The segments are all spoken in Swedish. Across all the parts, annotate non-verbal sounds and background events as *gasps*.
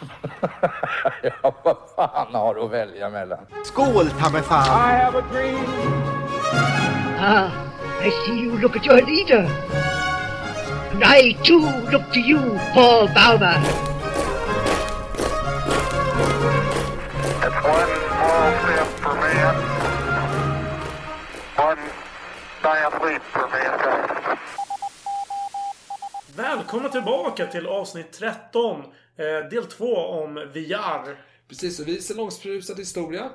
*laughs* ja, vad fan har du att välja mellan? Skål, ta mig fan! I have a dream. Ah, I see you look at your leader. And I too look to you, Paul Bauma. It's one small step for man, one giant leap for mankind. Välkomna tillbaka till avsnitt 13. Eh, del 2 om VR. Precis, och vi ser långsprusad historia.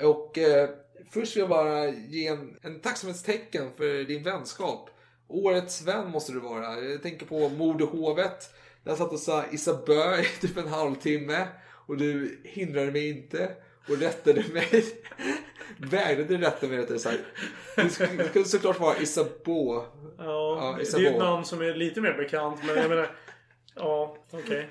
Och eh, först vill jag bara ge en, en tacksamhetstecken för din vänskap. Årets vän måste du vara. Jag tänker på Mordehovet. Där jag satt och sa Isabö i typ en halvtimme. Och du hindrade mig inte. Och rättade mig. *laughs* Vägrade rätta mig rättare sagt. Det skulle det såklart vara Isabå. Ja, det Isabeau. är ett namn som är lite mer bekant, men jag menar... Ja, okej.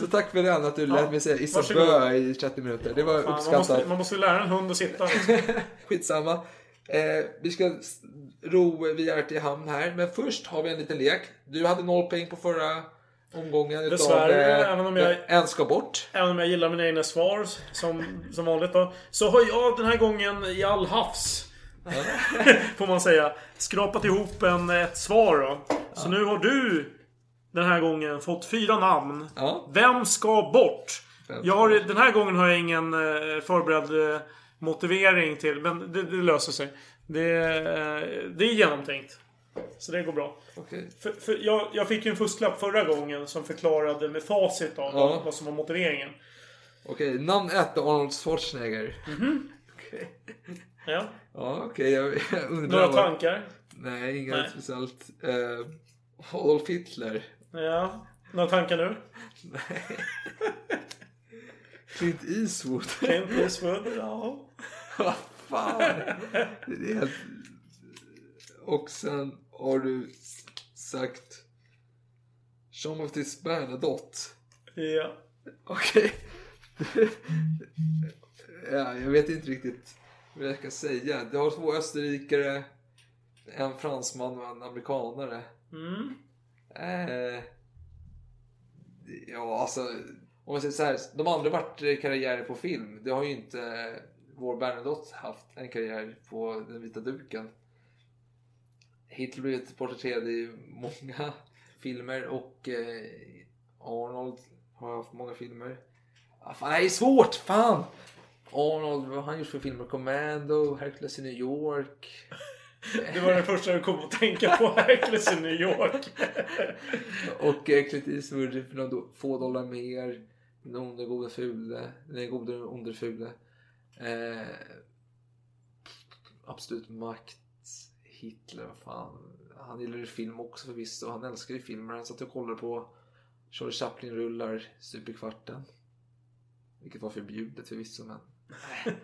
Så tack för den att du lät Ja, mig säga Isabö i 30 minuter. Det var man, uppskattat. måste, man måste lära en hund att sitta. Liksom. *laughs* Skitsamma. Eh, vi ska ro VR till hamn här. Men först har vi en liten lek. Du hade noll poäng på förra omgången. utav, Dessvärre, eh, även om jag- En ska bort. Även om jag gillar mina egna svar, som, som vanligt då. Så har jag den här gången i all havs, *laughs* får man säga, skrapat ihop en, ett svar då. Så nu har du den här gången fått fyra namn. Ja. Vem ska bort? Jag har, den här gången har jag ingen eh, förberedd eh, motivering till, men det, det löser sig. Det, eh, det är genomtänkt. Så det går bra. Okej. För, för jag, jag fick ju en fusklapp förra gången som förklarade med facit av Ja. vad som var motiveringen. Okej, namn ett Arnold Schwarzenegger. Mhm. Okej. Ja. Ja, okej. jag, jag undrar Några vad- tankar? Nej, inget Nej. speciellt. Eh, Adolf Hitler. Ja. Några tankar nu? Clint Eastwood. Clint Eastwood? Ja. Vad fan. Det är helt... Och sen har du sagt Jean-Baptiste Bernadotte. Ja. Okej. ja, jag vet inte riktigt vad jag ska säga. Du har två österrikare, en fransman och en amerikanare. Mm. Eh, ja, alltså. Om man säger så här, de andra har varit karriärer på film. Det har ju inte vår Bernadotte haft en karriär på den vita duken. Hitler blev porträtterad i många *laughs* filmer och eh, Arnold har haft många filmer. Ah, fan, det här är svårt! Fan! Arnold, vad har han gjort för filmer? Commando, Hercules i New York. Det var det första jag kom att tänka på. *laughs* Hercules i New York. Och eh, Clint Eastwood för några få dollar mer. Den onde, gode, fule. Den gode, onde, fule. Eh, absolut makt. Hitler, vad fan. Han gillar ju film också förvisso. Han älskar ju filmer. Han satt och kollade på Charlie Chaplin-rullar stup i kvarten. Vilket var förbjudet förvisso, men... *laughs*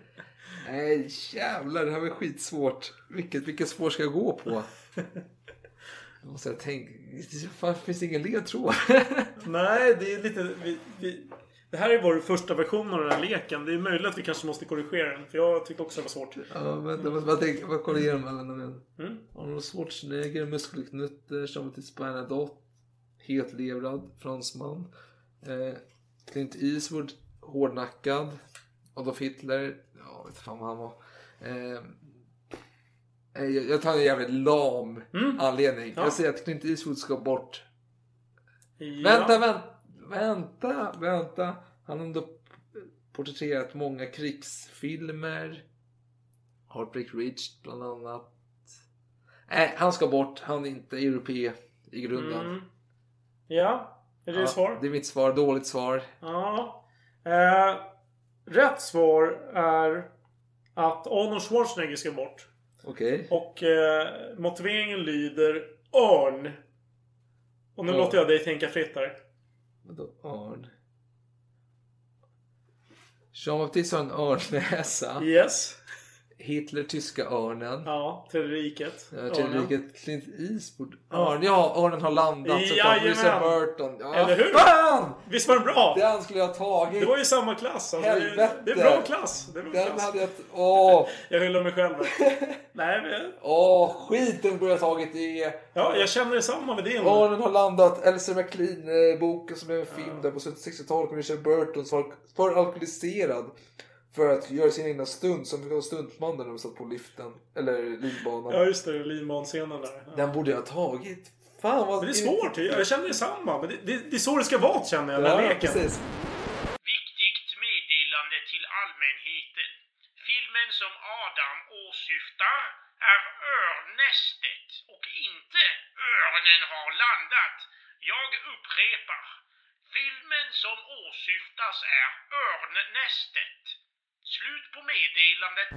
Nej, jävlar. Det här var skitsvårt. Vilket, vilket spår ska jag gå på? Jag måste tänka... Varför finns det ingen ledtråd? *laughs* Nej, det är lite... Vi, vi, det här är vår första version av den här leken. Det är möjligt att vi kanske måste korrigera den. För jag tyckte också det var svårt. Ja, vänta, jag måste bara tänka, bara kolla igenom alla namnen. Mm. Arnold Schwarzenegger, Muskelknutte, Jean-Baptiste Bernadotte, Hetlevrad, fransman. Eh, Clint Eastwood, hårdnackad. Adolf Hitler, ja, vet fan vad han var. Eh, eh, jag, jag tar en jävligt lam Mm. anledning. Ja. Jag säger att Clint Eastwood ska bort. Ja. Vänta, vänta, vänta, vänta. Han har ändå porträtterat många krigsfilmer. Heartbreak Ridge bland annat. Nej, han ska bort. Han är inte europé i grunden. Mm. Ja, är det Ja, svar? Det är mitt svar. Dåligt svar. Ja. Eh, rätt svar är att Arnold Schwarzenegger ska bort. Okej. Och eh, motiveringen lyder Örn. Och nu Ja. låter jag dig tänka fritt här. Vadå Arn? Jean-Baptiste har en örnnäsa. Yes. Hitler tyska örnen. Ja, Tredje riket. Ja, Örnen. Tredje riket, Clint Eastwood. Örn, ja, örnen har landat. Jajamän. Burton. Ja, Eller hur? Fan! Visst var den bra? Den skulle jag ha tagit. Det var ju samma klass. Alltså. Det, Helvete. det är bra klass. Det är bra Den klass. hade jag... Åh, *laughs* Jag hyllar mig själv. *laughs* Nej, men... åh, skiten borde jag ha tagit i... Ja, jag känner detsamma med din. Örnen har landat. Elsie McLean-boken som är en film där på 60-talet med Richard Burton som var för alkoholiserad för att göra sin egna stunt som fick vara stuntman när de satt på liften. Eller linbanan. Ja, just det. Linbanscenen där. Ja. Den borde jag ha tagit. Fan vad... Men det är svårt. Jag känner detsamma. Men det, det, det är så det ska vara känner jag, den Ja, här leken. precis. Viktigt meddelande till allmänheten. Filmen som Adam åsyftar är Örnästet och inte Örnen har landat. Jag upprepar. Filmen som åsyftas är Örnnästet. Slut på meddelandet.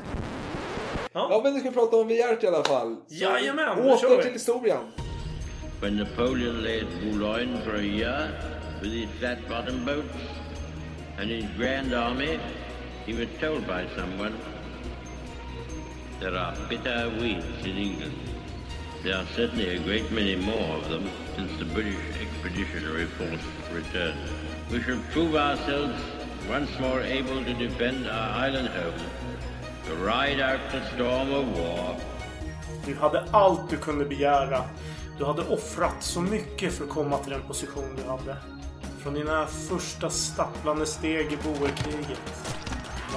Ja men nu ska vi prata om Viert i alla fall. Så Jajamän, nu kör Åter vi. till historien. When Napoleon lay at Boulogne for a year with his flat-bottom boats and his grand army, he was told by someone, there are bitter weeds in England. There are certainly a great many more of them since the British expeditionary force returned. We shall prove ourselves once more able to defend our island home, to ride out the storm of war, Du hade allt du kunde begära. Du hade offrat så mycket för att komma till den position du hade. Från dina första stapplande steg i boerkriget.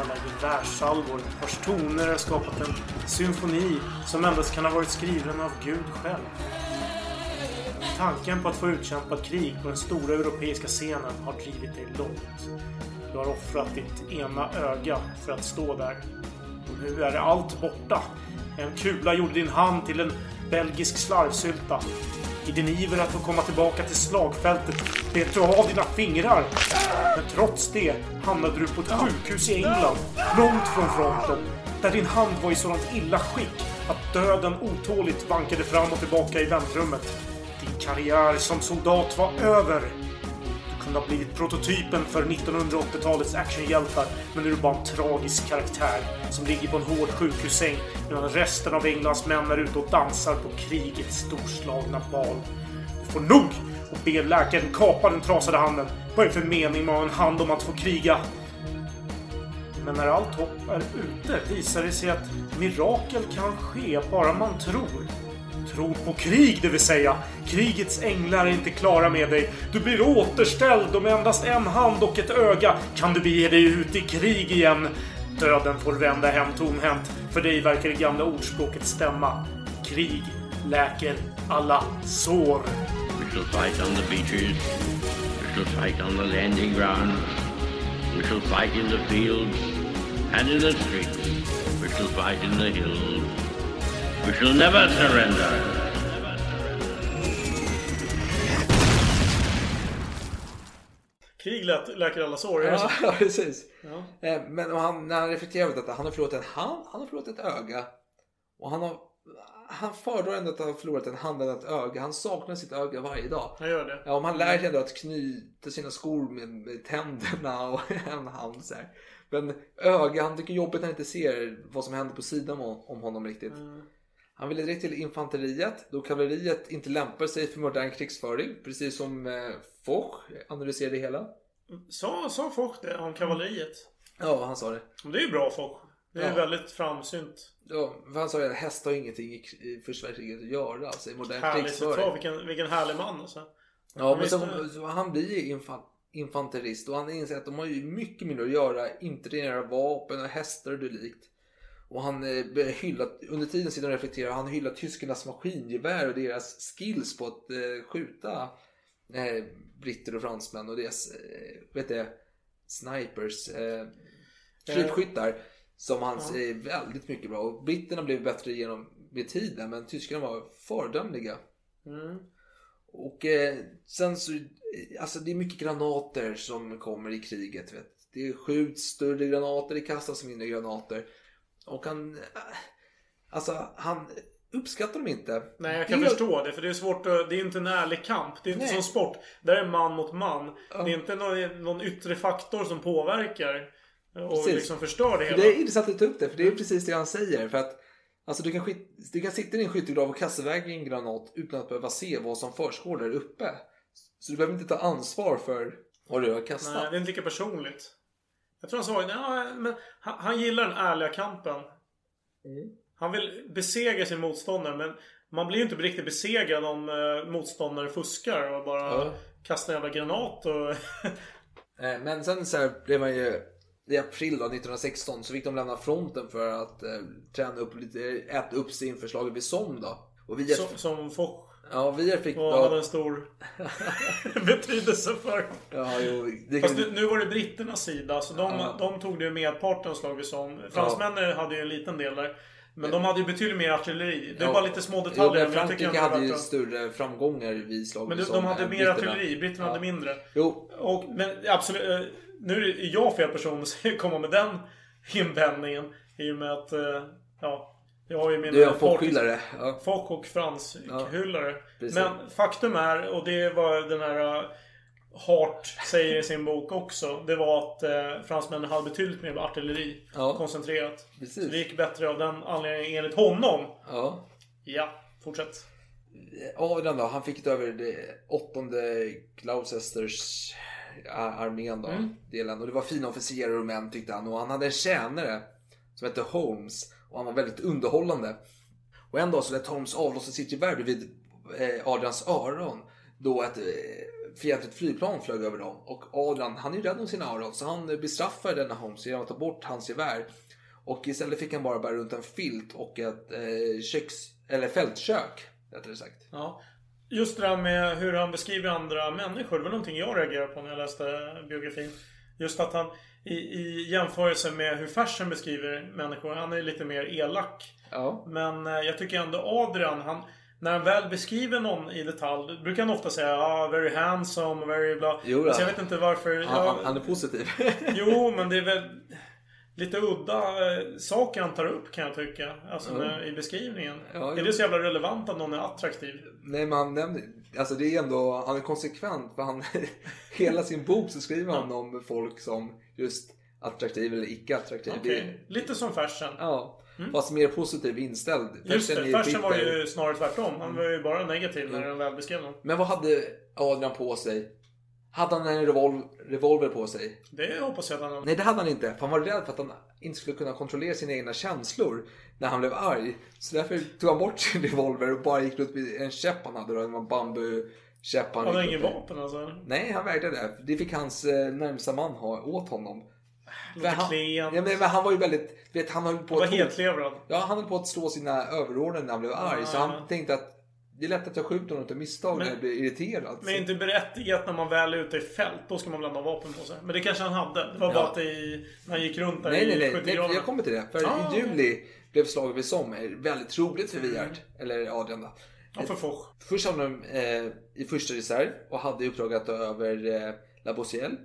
Alla gevärssalvor vars toner har skapat en symfoni som endast kan ha varit skriven av Gud själv. Tanken på att få utkämpa ett krig på den stora europeiska scenen har drivit dig långt. Du har offrat ditt ena öga för att stå där. Och nu är allt borta. En kula gjorde din hand till en belgisk slarvsylta. I din iver att få komma tillbaka till slagfältet bet du av dina fingrar. Men trots det hamnade du på ett sjukhus i England, långt från fronten. Där din hand var i sådant illa skick att döden otåligt vankade fram och tillbaka i väntrummet. Din karriär som soldat var över. Kunde ha blivit prototypen för 1980-talets actionhjältar, men nu är du bara en tragisk karaktär som ligger på en hård sjukhussäng medan resten av Englands män är ute och dansar på krigets storslagna bal. Du får nog och ber läkaren kapa den trasade handen. Vad är det för mening med att ha en hand om att få kriga? Men när allt hopp är ute visar det sig att mirakel kan ske bara man tror. Tror på krig, det vill säga. Krigets änglar är inte klara med dig. Du blir återställd och med endast en hand och ett öga kan du bege dig ut i krig igen. Döden får vända hem tomhänt. För dig verkar det gamla ordspråket stämma. Krig läker alla sår. We shall fight on the beaches. We shall fight on the landing grounds. We shall fight in the fields and in the streets. We shall fight in the hills. We shall never surrender. Krig läker alla sår. så? Ja, *laughs* precis. Ja. Eh, Men han, när han reflekterar över detta, han har förlorat en hand, han har förlorat ett öga. Och han har han föredrar ändå att ha förlorat en hand än ett öga. Han saknar sitt öga varje dag. Jag gör det. Ja, om han lär sig ändå att knyta sina skor med, med tänderna *laughs* och en hand så här. Men öga, han tycker jobbigt när han inte ser vad som händer på sidan om, om honom riktigt. Han ville direkt till infanteriet då kavalleriet inte lämpar sig för modern krigsföring. Precis som eh, Foch analyserade det hela. Sa, sa folk det om kavalleriet? Ja, han sa det. Men det är ju bra folk. Det är Ja. väldigt framsynt. Ja, för han sa ju att häst har ingenting i, i första världskriget att göra alltså, i modern Härligt krigsföring. citat. Vilken, vilken härlig man alltså. Ja, men visst, så, så han blir ju infan, infanterist och han inser att de har ju mycket mindre att göra. Inte rena vapen och hästar och dylikt. Och han eh, börjar hylla, under tiden sitter han och reflekterar, han hyllar tyskarnas maskingevär och deras skills på att eh, skjuta eh, britter och fransmän och deras, vet du, snipers, eh, krypskyttar. Som han Ja. säger väldigt mycket bra. Och britterna blev bättre genom med tiden men tyskarna var föredömliga. Mm. Och eh, sen så, alltså det är mycket granater som kommer i kriget. Vet. Det skjuts större granater, det kastas mindre granater. Och han, eh, alltså han uppskattar dem inte. Nej, jag kan Dels- förstå det. För det är svårt att, Det är inte en ärlig kamp. Det är inte Nej. som sport. Där är man mot man. Det är inte någon, någon yttre faktor som påverkar. Och Precis. liksom förstör det hela. det är intressant att ta upp det, för det är precis det han säger. För att alltså, du, kan skit, du kan sitta i en skyttegrav och kasta iväg en granat utan att behöva se vad som försiggår där uppe. Så du behöver inte ta ansvar för vad du har kastat. Nej, det är inte lika personligt. Jag tror han sa nej, men han, han gillar den ärliga kampen. Mm. Han vill besegra sin motståndare men man blir ju inte riktigt besegrad om eh, motståndare fuskar och bara Ja. kastar en jävla granat och... *laughs* Eh, Men sen så här blev man ju i april då, 1916 så fick de lämna fronten för att eh, träna upp lite, äta upp sig inför slaget vid Somme då. Och vi som, som Foch Ja, vi fick och hade en stor *laughs* betydelse för. Ja, jo, det Fast nu, nu var det britternas sida så de, Ja. de tog det ju medparten av slaget som. Fransmännen hade ju en liten del där. Men de hade ju betydligt mer artilleri. Det är Ja. bara lite små Jo, detaljer. jag tycker Frankrike ändå hade ju större framgångar vid slaget Men de, de hade mer britterna. artilleri. Britterna Ja. hade mindre. Jo. Och, men absolut. eh, Nu är jag fel person att *laughs* komma med den invändningen. I och med att... eh, Ja. Jag har ju mina... Du en folkhyllare. Ja. Folk och franshyllare. precis. Men faktum är, och det var den här... eh, Hart säger i sin bok också. Det var att eh, fransmännen hade betydligt mer artilleri. Ja. Koncentrerat. Precis. Så det gick bättre av den anledningen enligt honom. Ja. Ja, fortsätt. Adrian då, han fick över det åttonde Gloucesters a- armén då, Mm. delen. Och det var fina officerare och män tyckte han. Och han hade en tjänare som hette Holmes. Och han var väldigt underhållande. Och en dag så lät Holmes avlossa sitt gevär bredvid eh, Adrians öron. Då ett eh, fientligt flygplan flög över dem. Och Adrian, han är ju rädd om sina öron. Så han eh, bestraffar denna Holmes genom att ta bort hans gevär. Och istället fick han bara bära runt en filt och ett eh, köks, eller fältkök. Rättare sagt. Ja. Just det där med hur han beskriver andra människor. Det var någonting jag reagerade på när jag läste biografin. Just att han i, i jämförelse med hur Fersen beskriver människor. Han är lite mer elak. Ja. Men eh, jag tycker ändå Adrian, han, när han väl beskriver någon i detalj. brukar han ofta säga ah, very handsome, very bla. Jo då. alltså, jag vet inte varför. Han, jag, han är positiv. Jo, men det är väl lite udda eh, saker han tar upp kan jag tycka. Alltså Ja. när, i beskrivningen. Ja, är det så jävla relevant att någon är attraktiv? Nej men han nämner, alltså det är ändå, han är konsekvent för han, *laughs* hela sin bok så skriver han om folk som just attraktiv eller icke attraktiv. Okej. Lite som Fersen. Ja. Fast mer positiv inställd. Just det, Fersen var ju snarare tvärtom. Han var ju bara negativ när han väl beskrev någon. Men vad hade Adrian på sig? Hade han en revol revolver på sig? Det hoppas jag att han... Nej det hade han inte. För han var rädd för att han inte skulle kunna kontrollera sina egna känslor när han blev arg. Så därför tog han bort *laughs* sin revolver och bara gick runt med en käpp han hade då. En bambukäpp han Han har gick ingen vapen alltså? Nej, han vägrade det. Det fick hans eh, närmsta man ha åt honom. Lite han, klent. ja, men, men han var ju väldigt... Vet, han höll på Han var att- hetlevrad. Ja, han höll på att slå sina överordnade när han blev arg. Så han ja. tänkte att det är lätt att jag skjuter honom av misstag när jag blir irriterad. Men inte berättigat när man väl är ute i fält. Då ska man väl ha vapen på sig. Men det kanske han hade. Det var Ja. bara att det i, när han gick runt där Nej, nej, i nej, nej. Jag kommer till det. För Ah, i juli blev slaget vid Somme väldigt troligt för Viart. Eller Adrian då. Ja, för Foch. Först hamnade de eh, i första reserv och hade i uppdrag att ta över eh, La Bossielle.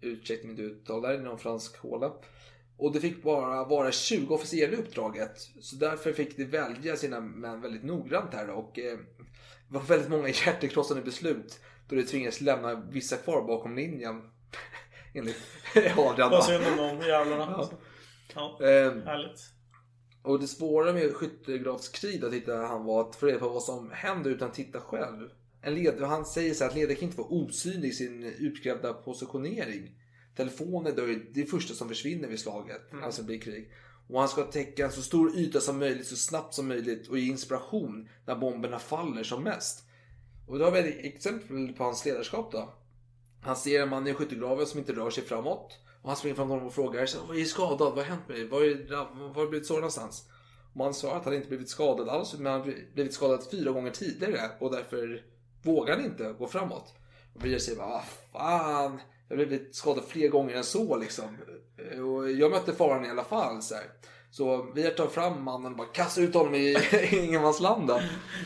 Ursäkta mitt uttal där, i någon fransk håla. Och det fick bara vara 20 officerare i uppdraget. Så därför fick de välja sina män väldigt noggrant här. Och eh, det var väldigt många *laughs* hjärtekrossande beslut. Då de tvingades lämna vissa kvar bakom linjen. *laughs* Enligt *laughs* Adrian. Vad synd om de jävlarna. Ja. Ja, Ehm, härligt. och det svåra med skyttegravskrig då tittade han var att få reda på vad som händer utan att titta själv. En led, han säger så här att ledare kan inte vara osynlig i sin utgrävda positionering. Telefonen då är det första som försvinner vid slaget, Mm. alltså det blir krig. Och han ska täcka en så stor yta som möjligt så snabbt som möjligt och ge inspiration när bomberna faller som mest. Och då har vi ett exempel på hans ledarskap då. Han ser en man i skyttegraven som inte rör sig framåt. Och han springer fram till honom och frågar Vad är skadad? Vad har hänt med dig? Var har du blivit sårad någonstans? Och man svarar att han inte blivit skadad alls. Men han blivit skadad fyra gånger tidigare. Och därför vågar han inte gå framåt. Och Birger säger bara, vad fan. Jag har blivit skadad fler gånger än så liksom. Och jag mötte faran i alla fall. Så, här. så vi tar fram mannen och bara kastar ut honom i *laughs* ingenmansland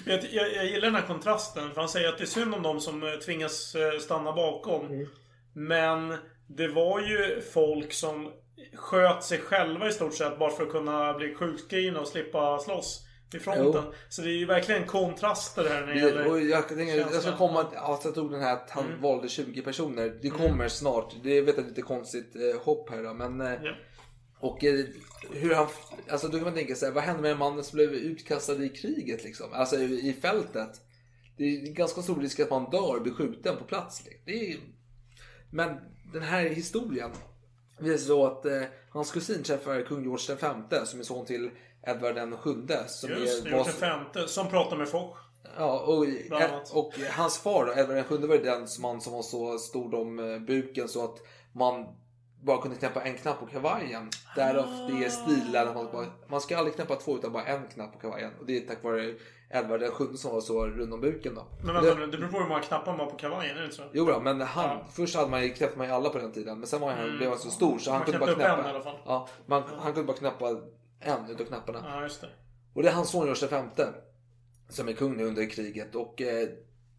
Jag, jag, jag gillar den här kontrasten. För han säger att det är synd om de som eh, tvingas eh, stanna bakom. Mm. Men det var ju folk som sköt sig själva i stort sett bara för att kunna bli sjukskrivna och slippa slåss. I fronten. Så det är ju verkligen kontraster här när det gäller och jag, tänker, jag ska komma alltså jag tog den här att han Mm. valde 20 personer. Det kommer snart. Det är vet jag, lite konstigt eh, hopp här då, men eh, Ja. Och eh, hur han, alltså då kan man tänka sig, vad hände med den mannen som blev utkastad i kriget liksom? Alltså i fältet. Det är ganska stor risk att man dör, blir skjuten på plats. liksom. Det är, men den här historien visar så att eh, hans kusin träffar kung George V som är son till Edvard den sjunde. Som Just det, är, den femte. Som pratar med Foch. Ja, och, och hans far då, Edvard VII var den man som var så stor om eh, buken så att man bara kunde knäppa en knapp på kavajen. Därav det är stilen att man, bara, man ska aldrig knäppa två utan bara en knapp på kavajen. Och det är tack vare Edvard VII som var så rund om buken då. Men vänta nu, det beror på hur många knappar man har på kavajen, är det inte så? Jo då, men han, först hade man ju knäppt man ju alla på den tiden. Men sen var han, Mm. blev han så stor så han Man kunde bara knäppte upp knäppa. en i. Ja, man, han kunde bara knäppa en utav knapparna. Ja, just det. Och det är hans son George V som är kung nu under kriget. Och, eh,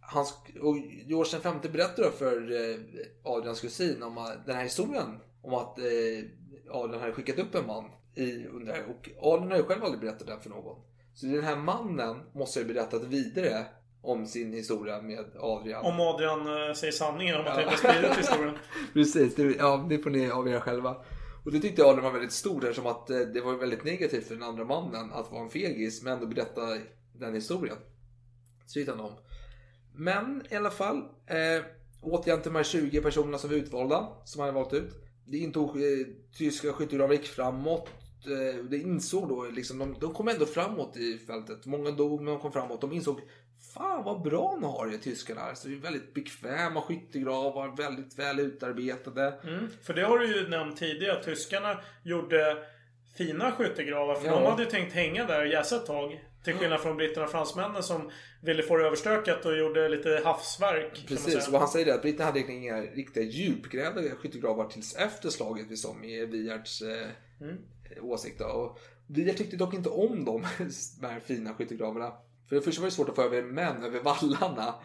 hans, och George V berättar för eh, Adrians kusin om eh, den här historien. Om att eh, Adrian hade skickat upp en man i, under. Och Adrian har ju själv aldrig berättat den för någon. Så den här mannen måste ha berättat vidare om sin historia med Adrian. Om Adrian eh, säger sanningen om att Ja. han har spridit historien. *laughs* Precis, det, ja, det får ni avgöra själva. Och det tyckte jag var väldigt stort eftersom att eh, det var väldigt negativt för den andra mannen att vara en fegis men ändå berätta den historien. Så tyckte han om. Men i alla fall, eh, återigen till de här 20 personerna som var utvalda, som han hade valt ut. Det intog eh, tyska skyttegravar gick framåt. Eh, det insåg då liksom, de, de kom ändå framåt i fältet. Många dog men de kom framåt. De insåg Fan vad bra det tyskarna. Så det är väldigt bekväma skyttegravar, väldigt väl utarbetade. Mm. För det har du ju nämnt tidigare tyskarna gjorde fina skyttegravar. För Ja. de hade ju tänkt hänga där och jäsa ett tag. Till skillnad från britterna och fransmännen som ville få det överstökat och gjorde lite havsverk. Precis, och han säger det att britterna hade inga riktiga djupgrävda skyttegravar tills efter slaget vi som i Wiehards eh, Mm. åsikt. Då. Och Wiart tyckte dock inte om de *laughs* här fina skyttegravarna. För det första var det svårt att få över män över vallarna.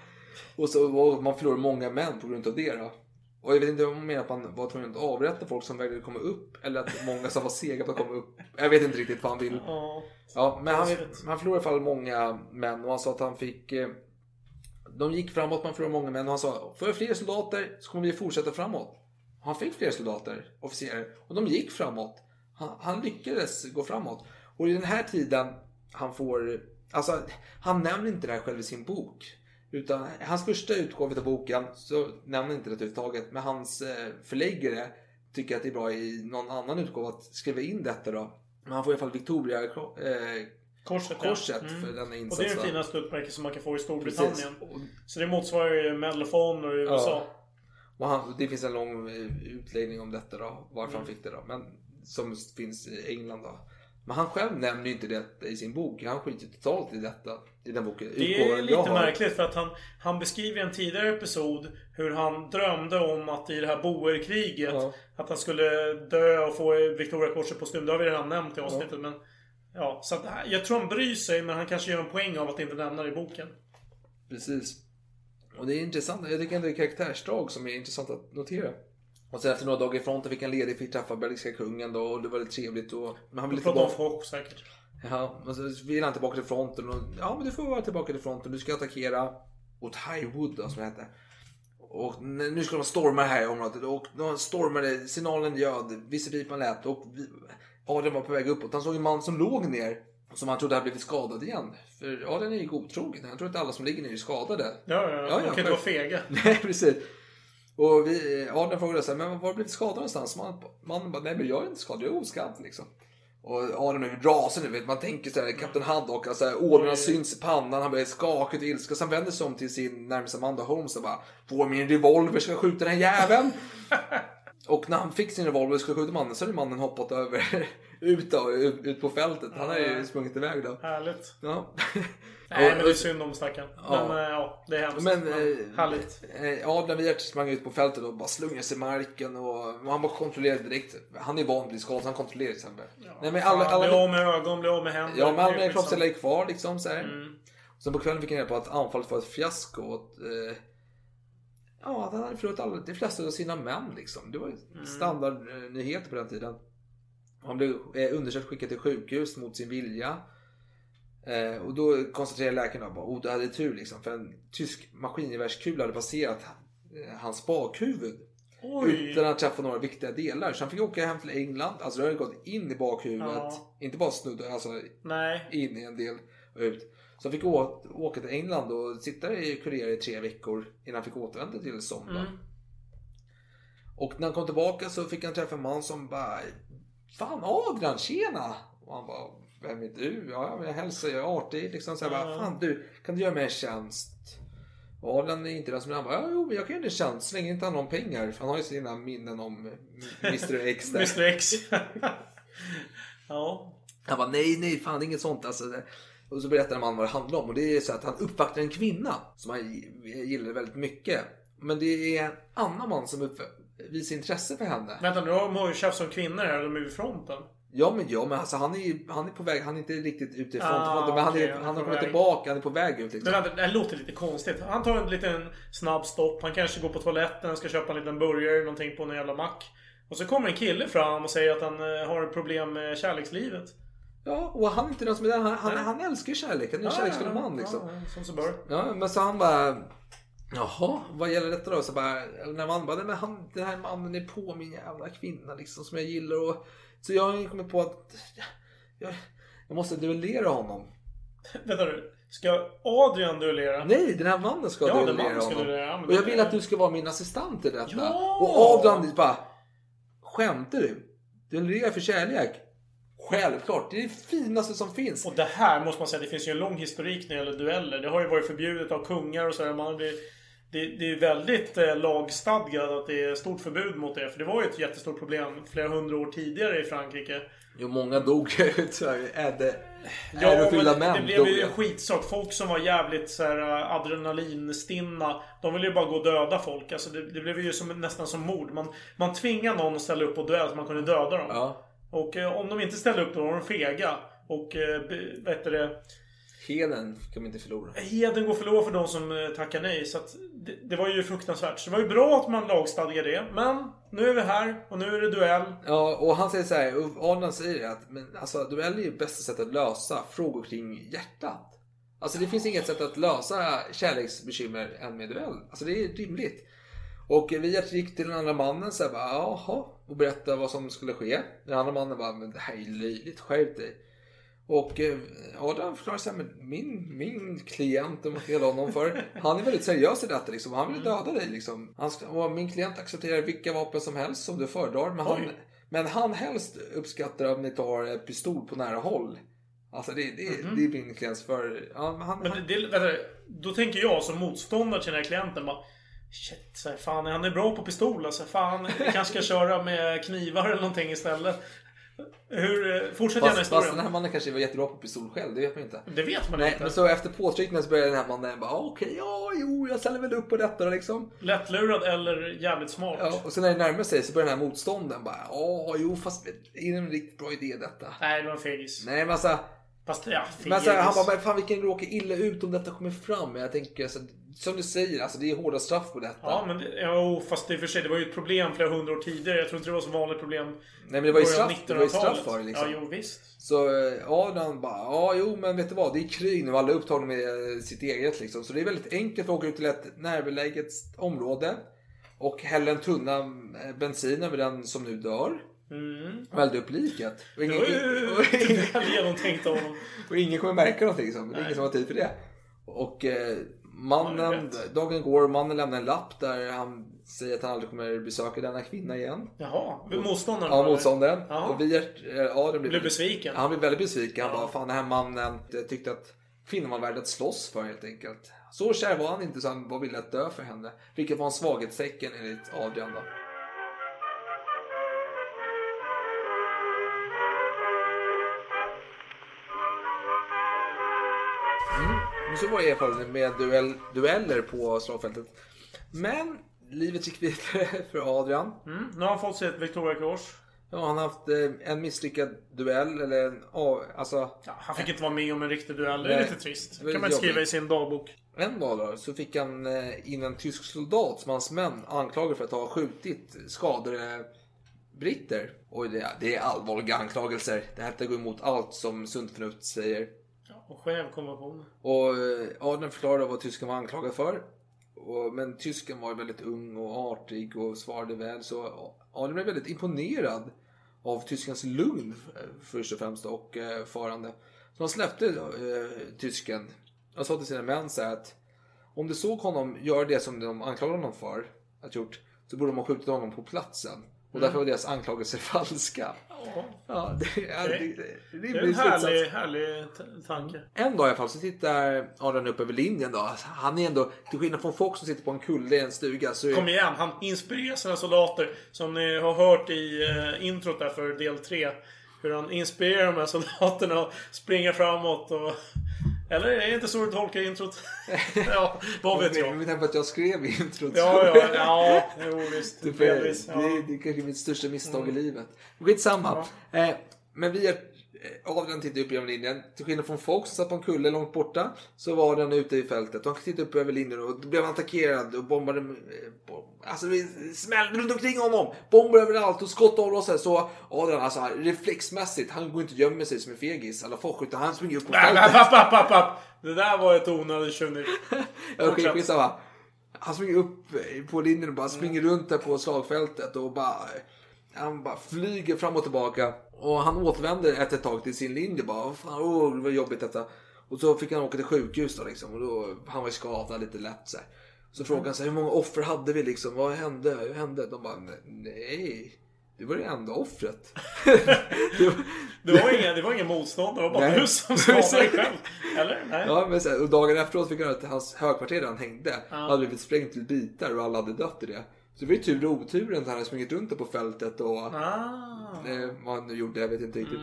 Och, så, och man förlorade många män på grund av det. Då. Och jag vet inte om man menar att man var tvungen att avrätta folk som vägrade komma upp. Eller att många som var sega på att komma upp. Jag vet inte riktigt vad han vill. Ja. Men han, han förlorade i alla fall många män och han sa att han fick... Eh, de gick framåt, man förlorade många män och han sa får jag fler soldater så kommer vi fortsätta framåt. Han fick fler soldater, officerare, och de gick framåt. Han, han lyckades gå framåt. Och i den här tiden han får... Alltså, han nämner inte det här själv i sin bok. Utan hans första utgåva av boken så nämner inte det överhuvudtaget. Men hans eh, förläggare tycker att det är bra i någon annan utgåva att skriva in detta då. Men han får i alla fall Victoria eh, Korset, korset ja. Mm. för denna Och det är den finaste utmärkelse man kan få i Storbritannien. Precis. Så det motsvarar ju Medal of Honor i USA. Ja. Och han, det finns en lång eh, utläggning om detta då, varför Mm. han fick det då. Men, som finns i England då. Men han själv nämner ju inte det i sin bok. Han skiter totalt i detta i den boken. Det är lite märkligt för att han, han beskriver i en tidigare episod hur han drömde om att i det här boerkriget Ja. att han skulle dö och få Victoria korset på stum. Det har vi redan nämnt i avsnittet. Men, ja, så att, jag tror han bryr sig men han kanske gör en poäng av att inte nämna det i boken. Precis. Och det är intressant. Jag tycker ändå det är karaktärsdrag som är intressant att notera. Och sen efter några dagar i fronten fick han ledigt, fick träffa belgiska kungen då och det var väldigt trevligt. Och, men han ville Prata om tillbaka. Foch säkert. Ja, men så vill han tillbaka till fronten. Och, ja, men du får vara tillbaka till fronten. Du ska attackera åt Highwood då, som det hette. Och nu ska de storma det här området. Och de stormade, signalen ljöd, visselpipan lät och Adrian var på väg uppåt. Han såg en man som låg ner. Som han trodde hade blivit skadad igen. För Adrian är ju godtrogen. Han tror att alla som ligger ner är skadade. Ja, ja, ja. De kan inte vara fega. *laughs* Nej, precis. Och vi, Adrian frågade så här, men var har du blivit skadad någonstans? Man, mannen bara, nej men jag är inte skadad, jag är oskadd liksom. Och Adrian är rasande, vet man tänker så här, Kapten Haddock, alltså ådrorna syns i pannan, han börjar skaka ut ilska. Sen vänder sig om till sin närmaste Amanda Holmes och bara, får min revolver, ska jag skjuta den här jäveln? *laughs* och när han fick sin revolver och skulle skjuta mannen så hade mannen hoppat över, *laughs* ut, då, ut, ut på fältet. Han har ju sprungit iväg då. Härligt. Ja. *laughs* Nej, men det är synd om stackaren. Ja. Men eh, ja, det är hemskt. Men, Men, eh, härligt. Eh, Adrian Wiert sprang ut på fältet och bara slungade sig i marken och, och han bara kontrollerade direkt. Han är van att bli skadad han kontrollerar till exempel. Nej, men alla, alla, bli av med ögon, bli av med händer. ja, men alla mina kroppsdelar är kvar liksom så här. Mm. Sen på kvällen fick han reda på att anfallet var ett fiasko. Och att, eh, ja, att han hade förlorat alla, de flesta av sina män liksom. Det var Mm. standardnyheter på den tiden. Han blev eh, undersökt skickad till sjukhus mot sin vilja. Eh, och då konstaterade läkaren att oh, du hade tur liksom. För en tysk maskingevärskula hade passerat eh, hans bakhuvud. Oj. Utan att träffa några viktiga delar. Så han fick åka hem till England. Alltså det hade gått in i bakhuvudet. Ja. Inte bara snudda, alltså Nej. in i en del och ut. Så han fick å- åka till England och sitta i kurer i tre veckor innan han fick återvända till Sonda. Mm. Och när han kom tillbaka så fick han träffa en man som bara Fan Adrian, tjena! Och han bara Vem är du? Ja, jag hälsar, jag är artig liksom. Så jag bara, Ja. Fan du, kan du göra mig en tjänst? Och Adrian är inte den som. Han bara, ja, jo, men jag kan göra dig en tjänst så länge inte han har någon pengar. För han har ju sina minnen om Mr X där. *laughs* Mr X. *laughs* ja. Han bara nej, nej, fan inget sånt. Alltså, och så berättar man vad det handlar om. Och det är så att han uppvaktar en kvinna som han gillar väldigt mycket. Men det är en annan man som upp, visar intresse för henne. Vänta nu har de ju tjafsat om kvinnor här. De är vid fronten. Ja men, ja, men alltså, han, är, han är på väg, han är inte riktigt ute i Ah, frontfronten. men är, han är han har kommit tillbaka, han är på väg ut. Liksom. Men det här låter lite konstigt. Han tar en liten snabb stopp. Han kanske går på toaletten, ska köpa en liten burgare eller någonting på en jävla mack. Och så kommer en kille fram och säger att han eh, har problem med kärlekslivet. Ja, och han är inte den som är där. Han, han, han älskar ju kärlek. Han är en kärleksfull man liksom. Ja, som så bör. Ja, men så han bara... Jaha, vad gäller detta då? Så bara, när man bara, men han, den här mannen är på min jävla kvinna liksom som jag gillar och... Så jag har kommit på att jag, jag måste duellera honom. *laughs* Vänta nu. Ska Adrian duellera? Nej, den här mannen ska Ja, den duellera mannen ska honom. duellera, och jag vill att du ska vara min assistent i detta. Ja! Och Adrian bara, skämtar du? Duellera för kärlek? Självklart, det är det finaste som finns. Och det här måste man säga, det finns ju en lång historik när det gäller dueller. Det har ju varit förbjudet av kungar och sådär. Man blir, det, det är väldigt eh, lagstadgat att det är stort förbud mot det. För det var ju ett jättestort problem flera hundra år tidigare i Frankrike. Jo, många dog ju. *laughs* Äde, Ja, ärofyllda det blev ju en skitsak. Folk som var jävligt så här, äh, adrenalinstinna. De ville ju bara gå och döda folk. Alltså det, det blev ju som, nästan som mord. Man, man tvingade någon att ställa upp och duell så man kunde döda dem. Ja. Och eh, om de inte ställde upp då var de fega. Och eh, vad heter det? Heden kan man inte förlora. Heden går förlorad för de som eh, tackar nej. Så det, det var ju fruktansvärt. Så det var ju bra att man lagstadgade det. Men nu är vi här och nu är det duell. Ja, och han säger så här, Arnold säger att men, alltså, duell är ju bästa sättet att lösa frågor kring hjärtat. Alltså det finns inget sätt att lösa kärleksbekymmer än med duell. Alltså det är rimligt. Och vi gick till den andra mannen så här, bara, jaha, och berättade vad som skulle ske. Den andra mannen bara, men det här är ju löjligt, skärp dig. Och eh, Adam förklarar så här, men min, min klient, om man ska kalla honom för, han är väldigt seriös i detta liksom. Han vill döda dig liksom. Han och min klient accepterar vilka vapen som helst som du föredrar. Men han, Oj. men han helst uppskattar om ni tar pistol på nära håll. Alltså det, det, det är min klients för... Ja, men han, Men det, det, vänta, då tänker jag som motståndare till den här klienten bara Shit, så här, fan han är bra på pistol alltså. Fan, jag kanske ska köra med knivar eller någonting istället. Hur, eh, fortsätt gärna fast, fast den historien. här mannen kanske var jättebra på pistol själv, det vet man inte. Det vet man Nej, inte. men så efter påtryckningar så började den här mannen bara okej, ja, jo, jag ställer väl upp på detta liksom. Lättlurad eller jävligt smart. Ja, och sen när det närmar sig så börjar den här motståndaren bara ja, jo, fast är det en riktigt bra idé detta? Nej, det var en fegis. Nej, men alltså, Fast ja, men så här, han fegis. bara, men fan vi kan råka illa ut om detta kommer fram. Men jag tänker, alltså, som du säger, alltså det är hårda straff på detta. Ja, men det- ja, fast i och för sig, det var ju ett problem flera hundra år tidigare. Jag tror inte det var så vanligt problem. Nej, men det var ju straff, det var ju straff 1900-talet. för det liksom. Ja, jo visst. Så eh, Adam bara, ja jo men vet du vad, det är krig nu, alla är upptagna med eh, sitt eget liksom. Så det är väldigt enkelt att åka ut till ett närbeläget område och hälla en tunna eh, bensin över den som nu dör. Mm. Och elda upp liket. Och Det ingen, var ju *laughs* och, *laughs* väl genomtänkt av honom. och ingen kommer märka någonting liksom. Det är ingen som har tid för det. Och eh, Ja, mannen, dagen går, mannen lämnar en lapp där han säger att han aldrig kommer besöka denna kvinna igen. Jaha, motståndaren? Ja, motståndaren. Jaha. Och vi, eh, Adam Blev besviken? Han blev väldigt besviken. Han Ja. bara, fan den här mannen tyckte att kvinnan var värd att slåss för helt enkelt. Så kär var han inte så han var villig att dö för henne. Vilket var en svaghetstecken enligt Adrian då. Så var erfarenheten med duell, dueller på slagfältet. Men livet gick vidare *laughs* för Adrian. Mm. Nu har han fått sig ett Victoria Cross. Ja, han har haft eh, en misslyckad duell eller en alltså Ja, han fick inte vara med om en riktig duell. Det är lite trist. Det Det kan man skriva i sin dagbok. en dag då, så fick han eh, in en tysk soldat som hans män anklagade för att ha skjutit skadade britter. Det, det är allvarliga anklagelser. Det här går emot allt som sunt förnuft säger och Genèvekonventionen. Och eh, Adler förklarade vad tysken var anklagad för. Och, men tysken var väldigt ung och artig och svarade väl. Så eh, Adler blev väldigt imponerad av tyskens lugn först och främst och eh, farande. Så han släppte eh, tysken. Han sa till sina män så här att om de såg honom göra det som de anklagade honom för att gjort så borde de ha skjutit honom på platsen. Och Mm. därför var deras anklagelser *laughs* falska. Ja, det, ja, Okej. det, Det är en härlig, härlig tanke. en dag i alla fall så tittar Adrian upp över linjen då. Alltså, Han är ändå, till skillnad från folk som sitter på en kulle i en stuga så. Kom igen, han inspirerar sina soldater. Som ni har hört i eh, introt där för del 3. Hur han inspirerar de här soldaterna att springa framåt och... Eller är det inte så du tolkar introt? *laughs* ja, vad vet jag? Med tanke på att jag skrev introt. Ja, ja, ja. Jo, visst. Det, är- det, Ja. är- det är kanske mitt största misstag i livet. Skitsamma. Eh, men vi är, Adrian tittar upp genom linjen. Till skillnad från folk som satt på en kulle långt borta så var den ute i fältet. Och han tittade upp över linjen och då blev han attackerad och bombade. eh, Alltså det smällde runt omkring honom. Bomber överallt och skott avlossade. Så Adrian alltså reflexmässigt, han går inte och gömmer sig som en fegis alla folk utan han springer upp på Nej, fältet. men, papp, papp, papp, papp. Det där var ett onödigt tjuvnyp. *laughs* Okej, skitsamma. Han springer upp på linjen och bara springer runt där på slagfältet och bara... Han bara flyger fram och tillbaka. Och han återvänder efter ett tag till sin linje bara. "Vad Fan, det var jobbigt detta. Och så fick han åka till sjukhus då liksom. Och då, han var ju skadad lite lätt så här. Så frågade han sig hur många offer hade vi liksom? Vad hände? Hur hände? De bara nej. Du var det enda offret. *laughs* Det var ingen, det var ingen motstånd. Det var bara Nej. du som skadade dig själv. *laughs* Eller? Nej. Ja, men så här, och dagen efteråt fick han att hans högkvarter där han hängde Ja. hade blivit sprängt till bitar och alla hade dött i det. Så det var ju tur och oturen att han hade sprungit runt där på fältet och Ah. eh, vad han nu gjorde, jag vet inte riktigt.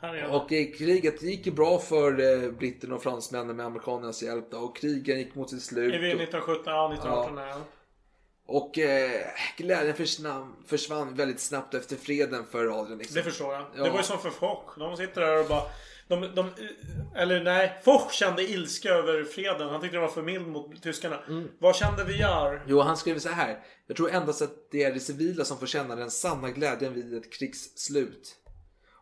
Jag. Och eh, kriget gick ju bra för eh, britterna och fransmännen med amerikanernas hjälp då, och krigen gick mot sitt slut. Är vi 1917? Ja, 1918. Ja. Ja. Och eh, glädjen försvann, försvann väldigt snabbt efter freden för Adrian. Liksom. Det förstår jag. Ja. Det var ju som för Foch. De sitter där och bara... De, de, eller nej, Foch kände ilska över freden. Han tyckte det var för mild mot tyskarna. Mm. Vad kände Viar? Jo, han skriver så här. Jag tror endast att det är de civila som får känna den sanna glädjen vid ett krigs slut.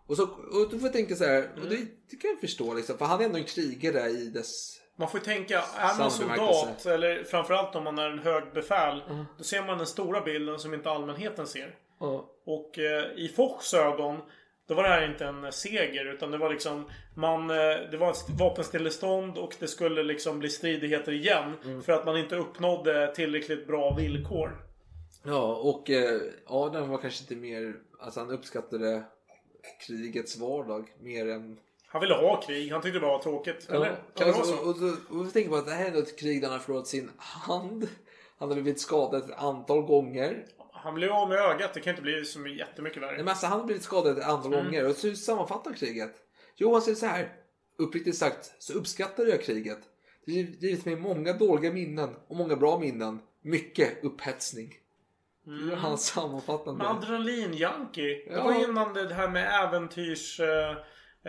Och, så, och då får jag tänka så här, och det, det kan jag förstå liksom, för han är ändå en krigare i dess... Man får ju tänka, är man soldat, eller framförallt om man är en hög befäl, då ser man den stora bilden som inte allmänheten ser. Ja. Och eh, i Fochs ögon, då var det här inte en seger, utan det var liksom man, eh, Det var ett vapenstillestånd och det skulle liksom bli stridigheter igen. Mm. För att man inte uppnådde tillräckligt bra villkor. Ja, och eh, Adam var kanske inte mer, alltså han uppskattade krigets vardag mer än... Han ville ha krig, han tyckte det bara var tråkigt. Eller? Kan det vara och, så? och, och, och vi tänker på att det här är ett krig där han har förlorat sin hand. Han har blivit skadad ett antal gånger. Han blev av med ögat, det kan inte bli så jättemycket värre. Nej, men alltså, han har blivit skadad ett antal Mm. gånger. Och så sammanfattar kriget. Jo, han säger så här. Uppriktigt sagt så uppskattar jag kriget. Det har givit mig många dåliga minnen och många bra minnen. Mycket upphetsning. Det är hans sammanfattande. Men adrenalin-junkie. Det Ja. var innan det här med äventyrs... Eh,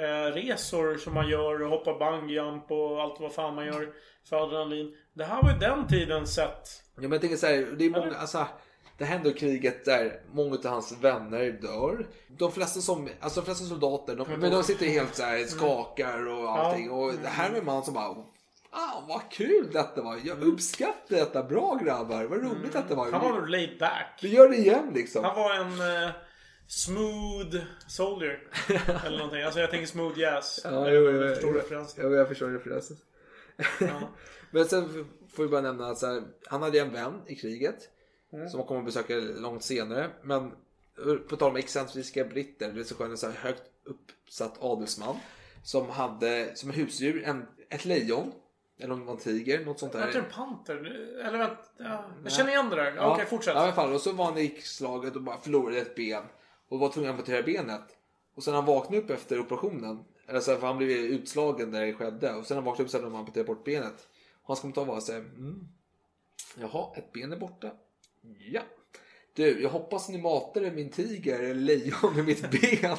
eh, resor som man gör och hoppa bungyjump och allt vad fan man gör för adrenalin. Det här var ju den tidens sätt. Ja, men jag tänker så här, det är många, alltså, det händer kriget där många av hans vänner dör. De flesta som, alltså de flesta soldater, de, men de sitter helt så här, skakar och allting. Och det här är en man som bara, ah, vad kul detta var. Jag uppskattar detta. Bra grabbar, vad roligt detta var. Han var laid back. Vi gör det igen liksom. Han var en eh, smooth soldier. *laughs* Eller någonting. Alltså jag tänker smooth jazz. Ja, Eh, jo, jo, du förstår referensen. Jo, jag förstår referensen. *laughs* Men sen får vi bara nämna att här, han hade en vän i kriget. Mm. Som han kommer att besöka långt senare. Men på tal om excentriska britter. Det är en högt uppsatt adelsman. Som hade som husdjur en, ett lejon. Eller om det var en tiger, något sånt Var där. inte det en panter? Eller vänta. Ja, jag känner igen det där. Ja, Okej, fortsätt. Ja, i alla fall. Och så var han i slaget och bara förlorade ett ben. Och var tvungen att amputera benet. Och sen han vaknade upp efter operationen. Eller så här, för han blev utslagen där det skedde. Och sen han vaknade upp så hade de amputerat bort benet. Och hans kommentar var så här, mm. Jaha, ett ben är borta. Ja. Du, jag hoppas ni matade min tiger eller lejon med mitt ben.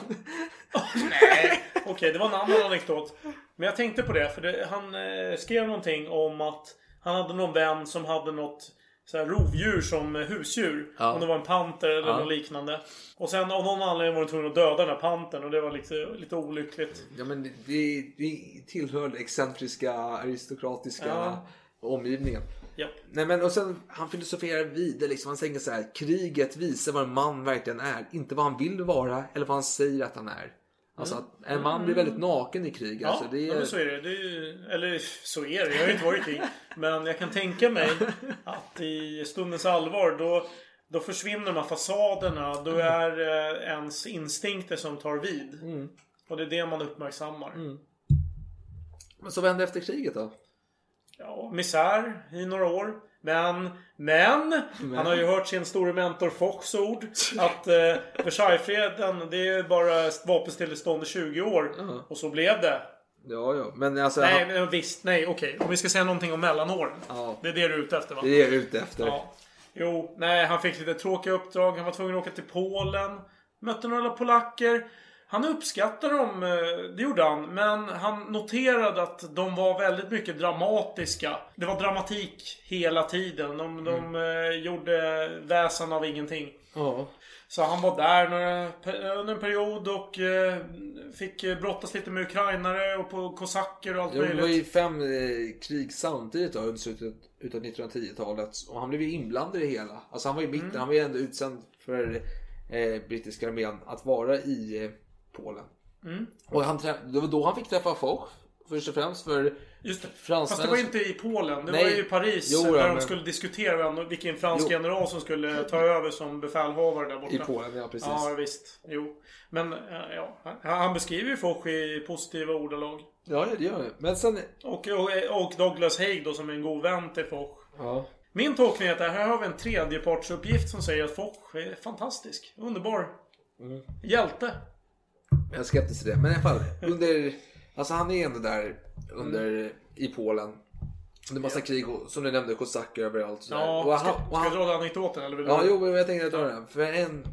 *laughs* Nej, okej det var en annan anekdot. Men jag tänkte på det, för det, han eh, skrev någonting om att han hade någon vän som hade något så här rovdjur som husdjur. Ja. Om det var en panter eller Ja. något liknande. Och sen av någon anledning var de tvungna att döda den här pantern och det var lite, lite olyckligt. Ja men det, det, det tillhör den excentriska aristokratiska Ja. omgivningen. Japp. Nej men och sen han filosoferar vidare liksom. Han tänker så här. Kriget visar vad en man verkligen är. Inte vad han vill vara eller vad han säger att han är. Alltså att en man blir väldigt naken i krig. Mm. Ja, alltså, det ja är... men så är det. det är, eller så är det. Jag har ju inte varit i krig. Men jag kan tänka mig *laughs* att i stundens allvar då, då försvinner de här fasaderna. Då är eh, ens instinkter som tar vid. Mm. Och det är det man uppmärksammar. Men så vad hände efter kriget då? Ja, misär i några år. Men, men, han har ju hört sin store mentor Fox ord. Att eh, Versaillesfreden, det är bara ett vapenstillestånd i 20 år. Och så blev det. Ja, ja. Men alltså... Nej, han... men visst. Nej, okej. Om vi ska säga någonting om mellanåren. Ja. Det är det du är ute efter va? Det är det jag är ute efter. Ja. Jo, nej, han fick lite tråkiga uppdrag. Han var tvungen att åka till Polen. Mötte några polacker. Han uppskattade dem, eh, det gjorde han. Men han noterade att de var väldigt mycket dramatiska. Det var dramatik hela tiden. De, de eh, gjorde väsen av ingenting. Ja. Så han var där några, under en period och eh, fick brottas lite med ukrainare och på kosacker och allt Ja, det möjligt. var ju fem krig samtidigt då, under slutet utav 1910-talet. Och han blev ju inblandad i det hela. Alltså han var ju mitten, Mm. han var ju ändå utsänd för eh, brittiska armén att vara i Polen. Mm. Och han träff- det var då han fick träffa Foch. Först och främst för Just det. fransmän. Fast det var inte i Polen. Det Nej. var ju i Paris. Jo, där ja, de men- skulle diskutera vem, vilken fransk Jo. general som skulle ta över som befälhavare där borta. I Polen, ja precis. Ja, visst. Jo. Men eh, ja, han, han beskriver ju Foch i positiva ordalag. Ja, det gör det. Men sen... Och, och, och Douglas Haig då som är en god vän till Foch. Ja. Min tolkning är att här har vi en tredjepartsuppgift som säger att Foch är fantastisk. Underbar. Mm. Hjälte. Jag är skeptisk till det. Men i alla fall. Under... Alltså han är ändå där under, i Polen. Under massa krig och som du nämnde kosacker överallt. sådär. Ja, och ska, han, och ska han, jag dra den anekdoten eller vill Ja, jo, men jag tänkte ta den. För en,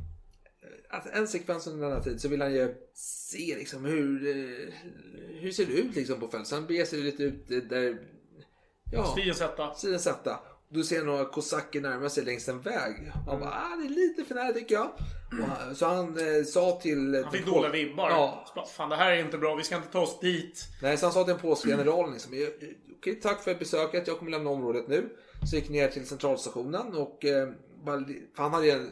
alltså en sekvens under denna tid så vill han ju se liksom hur, eh, hur ser det ut liksom på fältet. Så han beger sig lite ut där, ja, sidan sätta. Du ser några kosacker närma sig längs en väg. Han bara, ah, det är lite för nära tycker jag. Han, så han eh, sa till... Han fick dåliga vibbar. Ja. Bara, Fan det här är inte bra, vi ska inte ta oss dit. Nej, så han sa till den polska generalen liksom, "Eh, okej tack för besöket, jag kommer lämna området nu. Så gick ner till centralstationen och eh, bara, för han hade ju en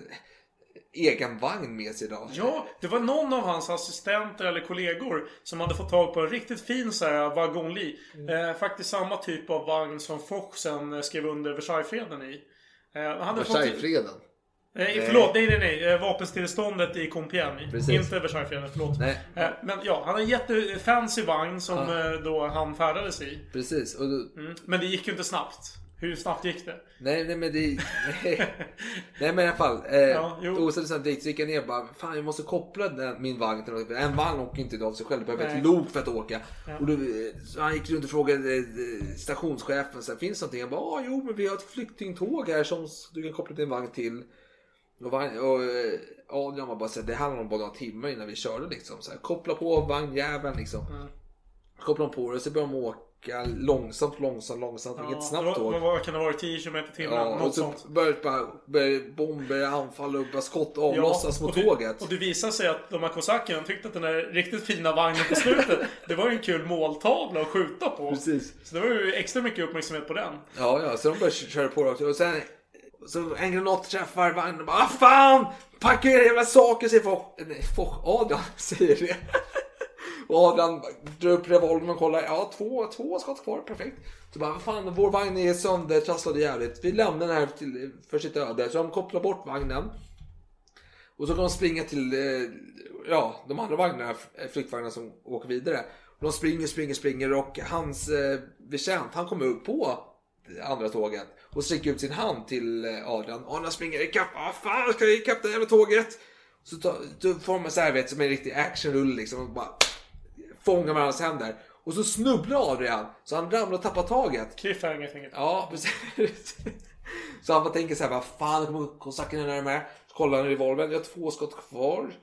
egen vagn med sig idag. Ja, det var någon av hans assistenter eller kollegor som hade fått tag på en riktigt fin så här wagonli. Mm. Eh, faktiskt samma typ av vagn som Foch sen eh, skrev under Versaillesfreden i. Eh, han hade fått- Versaillesfreden. Nej, förlåt. Nej, nej, nej. Eh, Vapenstilleståndet i Compiègne. Precis. Inte Versaillesfreden, förlåt. Nej. Eh, Men ja, han har en jättefancy vagn som Ja. eh, då han färdades i. Precis. Och då, Mm. Men det gick ju inte snabbt. Hur snabbt gick det? nej, nej men det... *laughs* Nej, nej men i alla fall. Eh, Ja, sen, sen dit så gick jag ner och bara, fan jag måste koppla den, min vagn till något. En vagn åker inte av sig själv, det behöver Nej. ett lok för att åka. Ja. Och då, så han gick runt och frågade eh, stationschefen, så här, finns det någonting? Jag bara, ah, jo men vi har ett flyktingtåg här som du kan koppla din vagn till. Och, vagn, och eh, Adrian var bara såhär, det handlar om bara några timmar innan vi körde liksom. Så här, koppla på vagnjäveln liksom. Mm. Koppla på det och så börjar de åka långsamt, långsamt, långsamt. Vilket Ja, snabbt det var, tåg. Vad, kan det varit? 10 km i timmen? Ja, något så sånt. börjar bara börjar bomber anfalla och bara skott avlossas mot och tåget. Och det visar sig att de här kosackerna tyckte att den där riktigt fina vagnen på slutet, *laughs* det var ju en kul måltavla att skjuta på. Precis. Så det var ju extra mycket uppmärksamhet på den. Ja, ja, så de börjar köra på rakt och sen så en granat träffar vagnen och bara ah, fan! Packa era jävla saker säger folk. Nej, folk, Adrian *laughs* säger det. Och Adrian drar upp revolvern och kollar. Ja, två, två skott kvar. Perfekt. Så bara, vad fan, vår vagn är söndertrasslad jävligt. Vi lämnar den här till, för sitt öde. Så de kopplar bort vagnen. Och så kan de springa till eh, ja, de andra vagnarna, eh, flyktvagnarna som åker vidare. Och de springer, springer, springer och hans eh, betjänt, han kommer upp på det andra tåget och sträcker ut sin hand till eh, Adrian. Adrian springer ikapp. Ah, fan, ska jag ikapp det jävla tåget? Så tar, får man så här vet som en riktig actionrulle liksom. Och bara fångar varandras händer. Och så snubblar Adrian så han ramlar och tappar taget. Cliffhanger helt enkelt. Ja, precis. Så han bara tänker så här, vad fan kommer kosackerna närmare? Så kollar han i revolvern, jag har två skott kvar.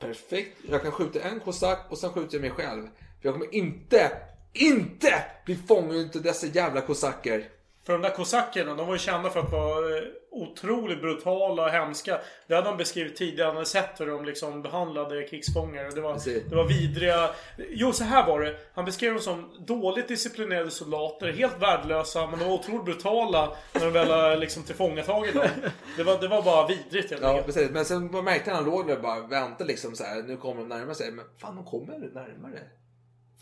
Perfekt, jag kan skjuta en kosack och sen skjuter jag mig själv. För jag kommer inte, inte bli fången utav dessa jävla kosacker. För de där kosackerna, de var ju kända för att vara eh, otroligt brutala och hemska. Det hade han beskrivit tidigare. Han hade sett hur de liksom behandlade krigsfångar. Det var, Precis. det var vidriga... Jo, så här var det. Han beskrev dem som dåligt disciplinerade soldater. Helt värdelösa, men de var otroligt brutala när de väl liksom tillfångatagit dem. Det var, det var bara vidrigt helt Ja, precis. Men sen märkte han låg där och bara väntade liksom så här. Nu kommer de närmare sig. Men fan, de kommer närmare.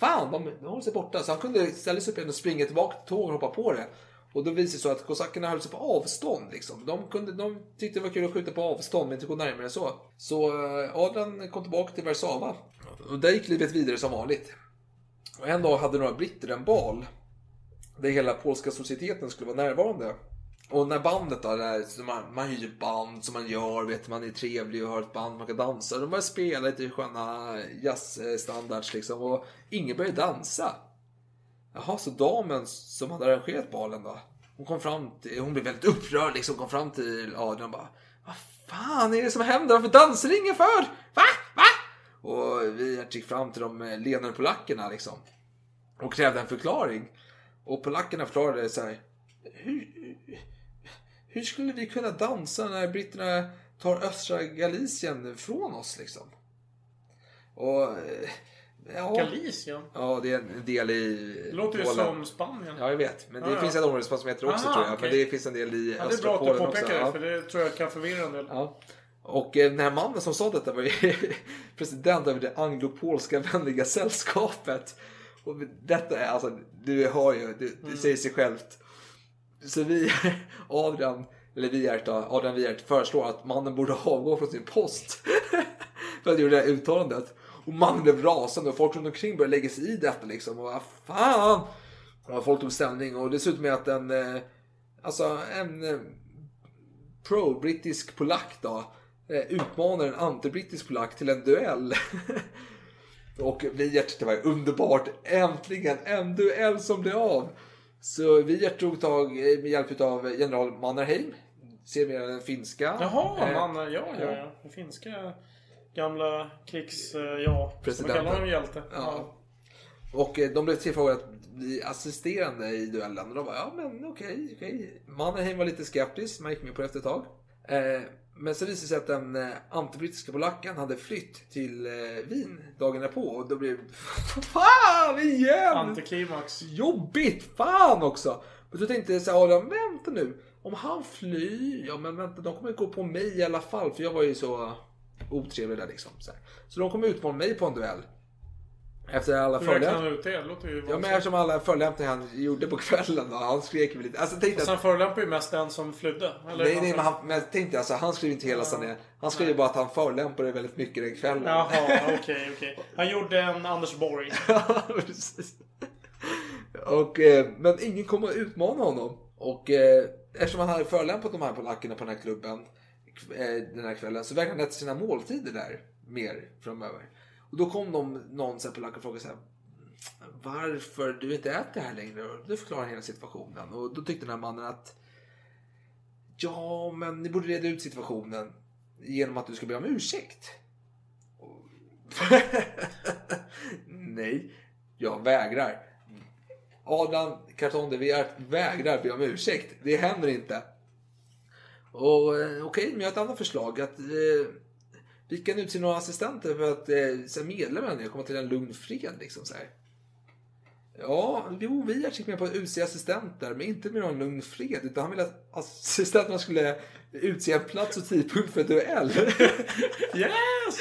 Fan, de, de håller sig borta. Så han kunde ställa sig upp igen och springa tillbaka till tåget och hoppa på det. Och då visade det sig att kosackerna höll sig på avstånd. Liksom. De, kunde, de tyckte det var kul att skjuta på avstånd, men inte gå närmare än så. Så eh, Adrian kom tillbaka till Warszawa. Och där gick livet vidare som vanligt. Och en dag hade några britter en bal. Där hela polska societeten skulle vara närvarande. Och när bandet då, där, så man, man hyr band som man gör, vet man är trevlig och har ett band man kan dansa. De börjar spela lite sköna jazzstandards liksom och ingen började dansa. Jaha, så damen som hade arrangerat balen då? Hon kom fram till, hon blev väldigt upprörd liksom, kom fram till Adrian och bara Vad fan är det som händer? Varför dansar ingen för? Va? Va? Och vi gick fram till de eh, ledande polackerna liksom. Och krävde en förklaring. Och polackerna förklarade så här. Hur, hur skulle vi kunna dansa när britterna tar östra Galicien från oss liksom? Och... Eh, Ja, Galicien? Ja, det är en del i Det låter ju Polen. som Spanien. Ja, jag vet. Men det Ja, ja. finns ett område som heter också Aha, tror jag. okej. Men det finns en del i Ja, det är östra bra att du Polen också. påpekar det, Ja. för det tror jag kan förvirra en del. Ja. Och eh, den här mannen som sa detta var ju *laughs* president över det anglopolska vänliga sällskapet. Och detta är alltså, du hör ju, det, det säger sig självt. Så vi, *laughs* Adrian, eller Wiert då, Adrian Wiert föreslår att mannen borde avgå från sin post. *laughs* För att göra det här uttalandet. Och mannen blev rasande och folk runt omkring började lägga sig i detta liksom. Och vad fan! Och folk tog ställning och dessutom är att en, eh, alltså en eh, pro-brittisk polack då eh, utmanar en anti-brittisk polack till en duell. *laughs* och Wiert, det var underbart. Äntligen en duell som blev av. Så Wiert tog tag med hjälp av general Mannerheim. Sedermera den finska. Jaha, man, ja, ja, ja. Den finska gamla krigs... eh, Ja, man Presidenten. kallar honom hjälte. Ja. Och eh, de blev tillfrågade att bli assisterande i duellen. Och de bara, ja men okej, okej. Mannerheim var lite skeptisk, man gick med på det efter ett tag. Eh, men så visade det sig att den antibrittiska polacken hade flytt till Wien dagen därpå. Och då blev *laughs* Fan igen! Antiklimax. Jobbigt! Fan också! Men så tänkte jag så här, Adam, vänta nu. Om han flyr, ja men vänta, de kommer gå på mig i alla fall. För jag var ju så otrevlig där liksom. Så, här. så de kommer utmana mig på en duell. Efter alla förolämpningar. ju Ja men eftersom alla förolämpningar han gjorde på kvällen då, han skrek väl lite. Alltså tänkte jag, han förolämpar ju mest den som flydde. Eller nej, nej, men, han, men tänkte alltså, han skrev inte hela sanningen. Han skrev ju bara att han förolämpade väldigt mycket den kvällen. Jaha, okej, okej. Han gjorde en Anders Borg. *laughs* Ja, precis. Och, eh, men ingen kom att utmana honom. Och eh, eftersom han hade förolämpat de här polackerna på den här klubben Eh, den här kvällen så verkar han äta sina måltider där mer framöver. Och då kom de, någon så här polack och frågade så här, varför du inte äter här längre? Och då förklarade hela situationen. Och då tyckte den här mannen att ja, men ni borde reda ut situationen genom att du ska be om ursäkt. *laughs* Nej, jag vägrar. Adam Kartonde, vi är vägrar be om ursäkt. Det händer inte. Och eh, okej, men jag har ett annat förslag. Att eh, vi kan utse några assistenter för att eh, så medlemmarna komma till en lugn fred. Liksom, så här. Ja, jo, vi gick med på att utse assistenter, men inte med någon lugn fred. Utan han ville att assistenterna skulle utse en plats och tidpunkt för duell. *laughs* Yes!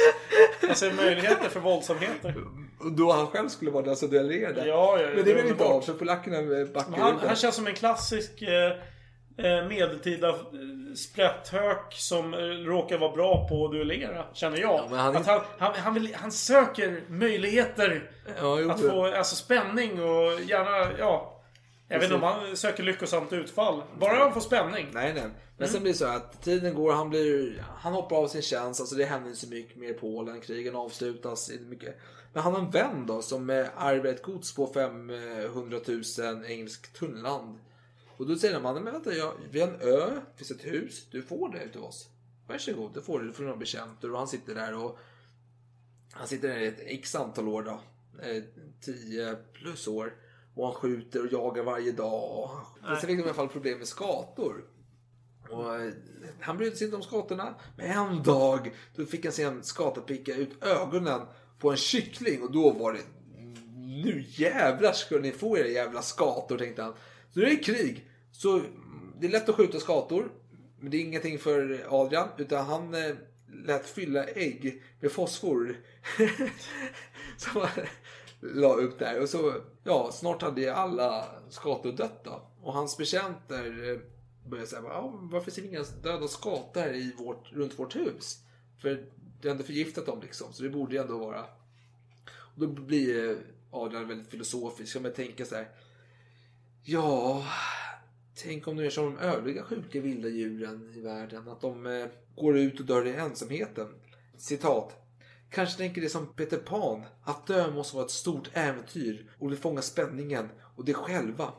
Alltså möjligheter för våldsamheter. och då han själv skulle vara den som duellerade. Ja, ja, men det blev inte av, för polackerna Men backade han, ut. han känns som en klassisk eh, eh, medeltida eh, sprätthök som eh, råkar vara bra på att duellera, känner jag. men han är- att han, han, han, vill, han söker möjligheter Ja, att få alltså, spänning och gärna, ja. Jag vet inte om han söker lyckosamt utfall. Bara han får spänning. Nej, nej. Men sen blir det så att tiden går, han blir, han hoppar av sin tjänst, alltså det händer inte så mycket mer i Polen, krigen avslutas, inte mycket. Men han har en vän då som eh, ärver ett gods på 500 000 engelsk tunnland. Och då säger mannen, men vänta, jag, vi har en ö, det finns ett hus, du får det utav oss. Varsågod, det får du, du får några betjänter och han sitter där och han sitter där i ett x antal år då. Eh, 10 plus år. Och han skjuter och jagar varje dag. Men sen fick de i alla fall problem med skator. Och eh, han brydde sig inte om skatorna. Men en dag då fick han se en skata picka ut ögonen på en kyckling. Och då var det nu jävlar ska ni få era jävla skator tänkte han. Så det är krig. Så det är lätt att skjuta skator. Men det är ingenting för Adrian. Utan han eh, lät fylla ägg med fosfor. *laughs* som han la upp där. Och så, ja, snart hade alla skator dött då. Och hans betjänter eh, började säga, ja, varför ser vi inga döda skator här i vårt, runt vårt hus? För det har ändå förgiftat dem liksom. Så det borde ju ändå vara. Och då blir eh, Adrian väldigt filosofisk. Jag tänker så här. Ja, tänk om de är som de övriga sjuka vilda djuren i världen. Att de eh, går ut och dör i ensamheten. Citat. Kanske tänker det som Peter Pan. Att dö måste vara ett stort äventyr och vill fånga spänningen och det själva.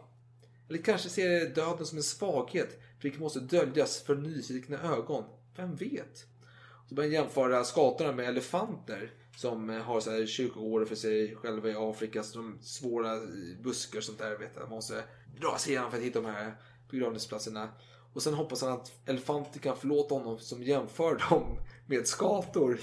Eller kanske ser döden som en svaghet vilket måste döljas för nyfikna ögon. Vem vet? Så börjar jämföra skatorna med elefanter som eh, har så här kyrkogårdar för sig själva i Afrika. Så de svåra buskar och sånt där. Vet jag. Man måste dra sig igenom för att hitta de här begravningsplatserna. Och sen hoppas han att elefanter kan förlåta honom som jämför dem med skator.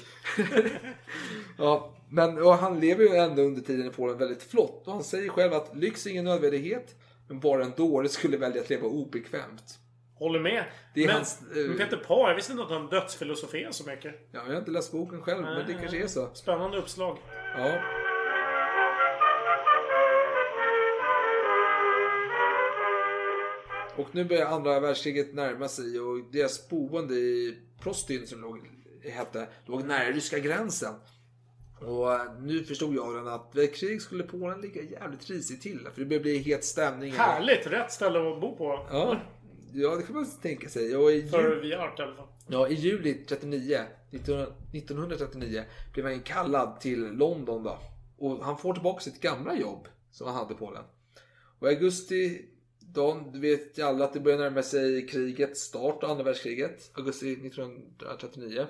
*laughs* ja, men han lever ju ändå under tiden i Polen väldigt flott. Och han säger själv att lyx är ingen nödvändighet. Men bara en dåre skulle välja att leva obekvämt. Håller med. Det är men, hans, eh, men Peter Pan, jag visste inte att han dödsfilosoferade så mycket. Ja, jag har inte läst boken själv, men det kanske är så. Spännande uppslag. Ja. Och nu börjar andra världskriget närma sig och deras boende i Prostyn som låg, hette, låg nära ryska gränsen. Och eh, nu förstod jag att vid krig skulle Polen ligga jävligt risigt till. För det började bli het stämning. Härligt! Rätt ställe att bo på. Ja, ja det kan man tänka sig. Och i För jul, vi art i alla fall. ja, I juli 39, 1939 blev han kallad till London. Då. Och han får tillbaka sitt gamla jobb som han hade i Polen. Och i augusti, du vet ju alla att det börjar närma sig krigets start, andra världskriget. Augusti 1939.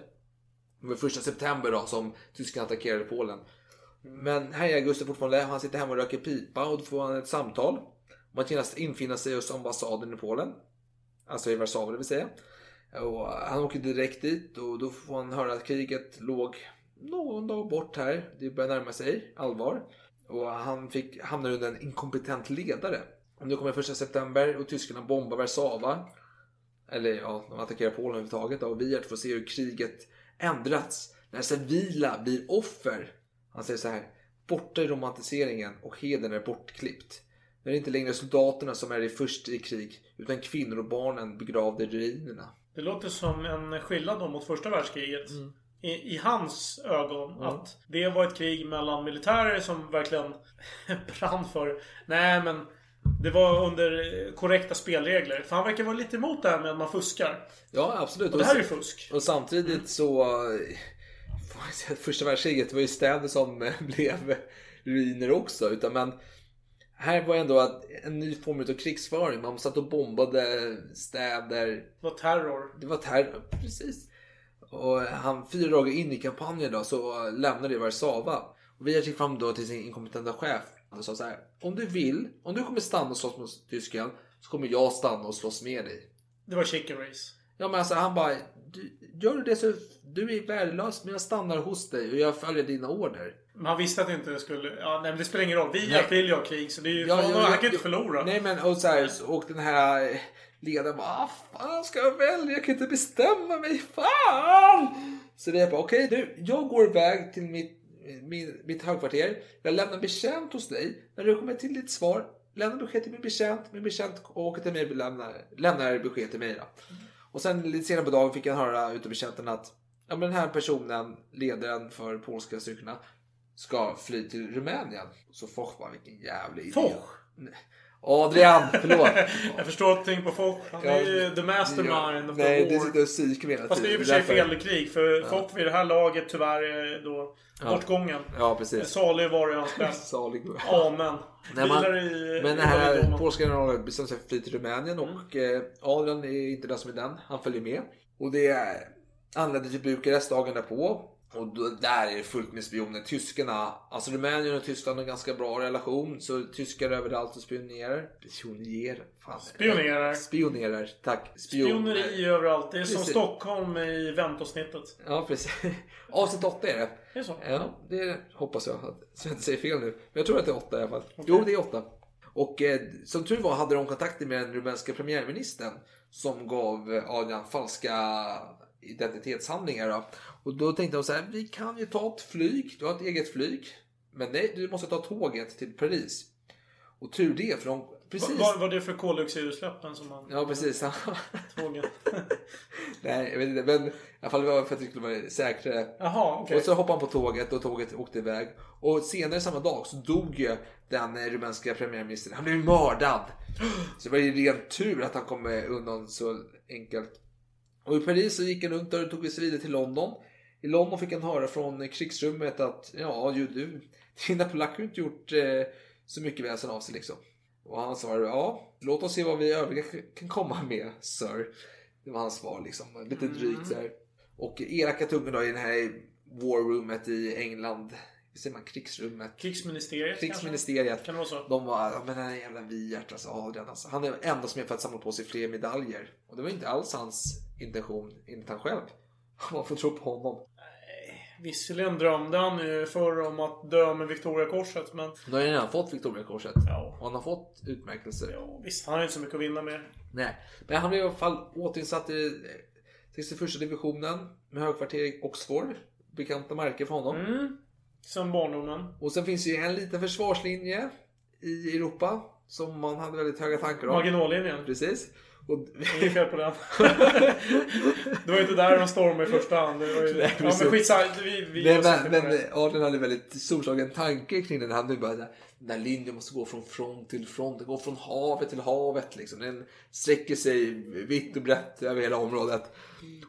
Det var första september då som Tyskland attackerade Polen. Men här är augusti fortfarande. Han sitter hemma och röker pipa och då får han ett samtal. Man tvingas infinna sig hos ambassaden i Polen. Alltså i Warszawa det vill säga. Och han åker direkt dit och då får han höra att kriget låg någon dag bort här. Det börjar närma sig allvar. Och han fick hamna under en inkompetent ledare. Och nu kommer första september och tyskarna bombar Warszawa. Eller ja, de attackerar Polen överhuvudtaget. Och Wiart får se hur kriget ändrats. När civila blir offer. Han säger så här. Borta i romantiseringen och heden är bortklippt. Nu är det inte längre soldaterna som är i först i krig. Utan kvinnor och barnen begravda i ruinerna. Det låter som en skillnad då mot första världskriget. I, I hans ögon. Att det var ett krig mellan militärer som verkligen *laughs* brann för... Nej men... Det var under korrekta spelregler. För han verkar vara lite emot det här med att man fuskar. Ja, absolut. Och det här är fusk. Och samtidigt så... man säga att Första världskriget var ju städer som eh, *laughs* blev ruiner också. Utan men här var ändå att en ny form av krigsföring. Man satt och bombade städer. Det var terror. Det var terror, precis. Och han, fyra dagar in i kampanjen då, så lämnade Warszawa. Och vi gick fram då till sin inkompetenta chef och sa så här. Om du vill, om du kommer stanna och slåss mot Tyskland så kommer jag stanna och slåss med dig. Det var chicken race. Ja men alltså han bara, du, gör du det så du är värdelös men jag stannar hos dig och jag följer dina order. Men han visste att det inte skulle... Ja, nej, men det spelar ingen roll. Vi Nej. vill ju ha krig. Så det är ju... Ja, fan, ja, han kan ju inte förlora. Nej men och, så här, och den här ledaren bara, ah, fan ska jag välja? Jag kan inte bestämma mig, fan! Så det är bara, okej du, jag går iväg till mitt, min, mitt högkvarter. Jag lämnar betjänt hos dig. När du kommer till ditt svar, lämna besked till min betjänt. Min betjänt åker till mig och lämnar, lämnar besked till mig. Då. Och sen lite senare på dagen fick jag höra utav betjänten att ja, men den här personen, ledaren för polska styrkorna, ska fly till Rumänien. Så Foch bara, vilken jävla idé. Foch? Adrian, förlåt. *laughs* Jag förstår att du tänker på Foch. Han är ju the mastermind of the Nej, war. det sitter och psykar med hela Fast det är ju tiden. för sig fel krig. För Foch vid det här laget tyvärr är då Ja. bortgången. Ja, precis. Salig var det hans bäst. *laughs* Salig. Amen. Nej, man, i- men den här polska generalen bestämde sig för att fly till Rumänien Mm. och eh, Adrian är inte den som är den. Han följer med. Och det är anlände till Bukarest dagen därpå. Och då, där är det fullt med spioner. Tyskarna, alltså Rumänien och Tyskland har en ganska bra relation. Så tyskar överallt och spionerar. Spionerar? Fan. Spionerar. Spionerar, tack. Spion- Spioneri överallt. Det är som Precis. Stockholm i väntavsnittet. Ja, precis. *laughs* Avsnitt 8 är det. Det är så? Ja, det hoppas jag. att- Så jag inte säger fel nu. Men jag tror att det är 8 i alla fall. Jo, det är 8. Och eh, som tur var hade de kontakter med den rumänska premiärministern som gav eh, Adrian falska identitetshandlingar. Då. Och då tänkte de så här, vi kan ju ta ett flyg, du har ett eget flyg. Men nej, du måste ta tåget till Paris. Och tur det, för de... Precis. Vad var det för koldioxidutsläppen som man... Ja, precis. *laughs* Tåget. *laughs* nej, jag vet inte. Men i alla fall var för att det skulle vara säkrare. Jaha, okej. Och så hoppade han på tåget och tåget åkte iväg. Och senare samma dag så dog ju den rumänska premiärministern. Han blev mördad. *gasps* Så det var ju ren tur att han kom undan så enkelt. Och i Paris så gick han runt där och tog sig vidare till London. I London fick han höra från krigsrummet att ja, ju du, dina polacker har inte gjort eh, så mycket väsen av sig liksom. Och han svarade ja, låt oss se vad vi övriga kan komma med, sir. Det var hans svar liksom. Lite drygt så här. Och elaka tungor då i det här war roomet i England. Hur säger man? Krigsrummet? Krigsministeriet Krigsministeriet. Kan det vara så? De var, ja, men den här jävla Wiert alltså, Adrian alltså. Han är enda som är för att samla på sig fler medaljer. Och det var inte alls hans intention, enligt han själv. Man får tro på honom. Visserligen drömde han ju förr om att dö med Victoriakorset, men... Nu har han redan fått Victoriakorset. Ja. Och han har fått utmärkelser. Ja, visst, han har ju inte så mycket att vinna med. Nej, men han blev i alla fall återinsatt i eh, 61 divisionen med högkvarter i Oxford. Bekanta marker för honom. Mm. Sen barndomen. Och sen finns det ju en liten försvarslinje i Europa som man hade väldigt höga tankar om. Marginallinjen. Precis. Och... Inget fel på den. *laughs* det var ju inte där de stormade i första hand. Det var ju... Nej, ja, men skitsamma. Vi, vi Nej, men, men det. Adrian hade väldigt storslagen tanke kring den. Han nu bara, den där linjen måste gå från front till front. Den går från havet till havet. Liksom. Den sträcker sig vitt och brett över hela området.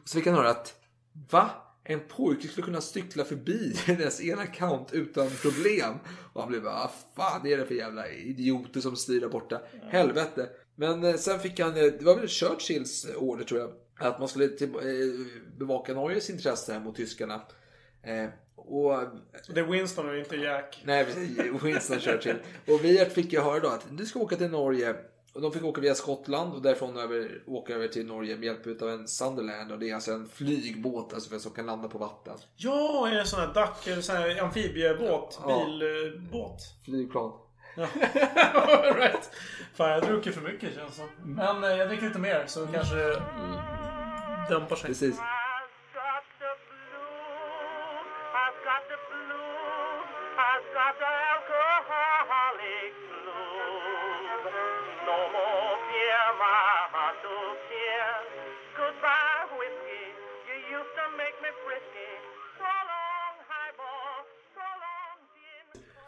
Och så fick han höra att, va? En pojke skulle kunna cykla förbi *laughs* dess ena kant utan problem. Och han blev bara, vad fan är det för jävla idioter som styr där borta? Helvete. Men eh, sen fick han, eh, det var väl Churchills order tror jag. Att man skulle till, eh, bevaka Norges intresse mot tyskarna. Eh, och Det är Winston och inte Jack. Nej. Winston Churchill. Och Wiart fick jag höra då att du ska åka till Norge. Och de fick åka via Skottland och därifrån över, åka över till Norge med hjälp av en Sunderland. Och det är alltså en flygbåt alltså, som kan landa på vatten. Ja, en sån här duck, eller sån här amfibiebåt? Ja. Bilbåt? Flygplan. Ja. *laughs* right. Fan, jag dricker för mycket känns som. Men eh, jag dricker lite mer så kanske det dämpar sig. Precis. I've got the blues. I've got the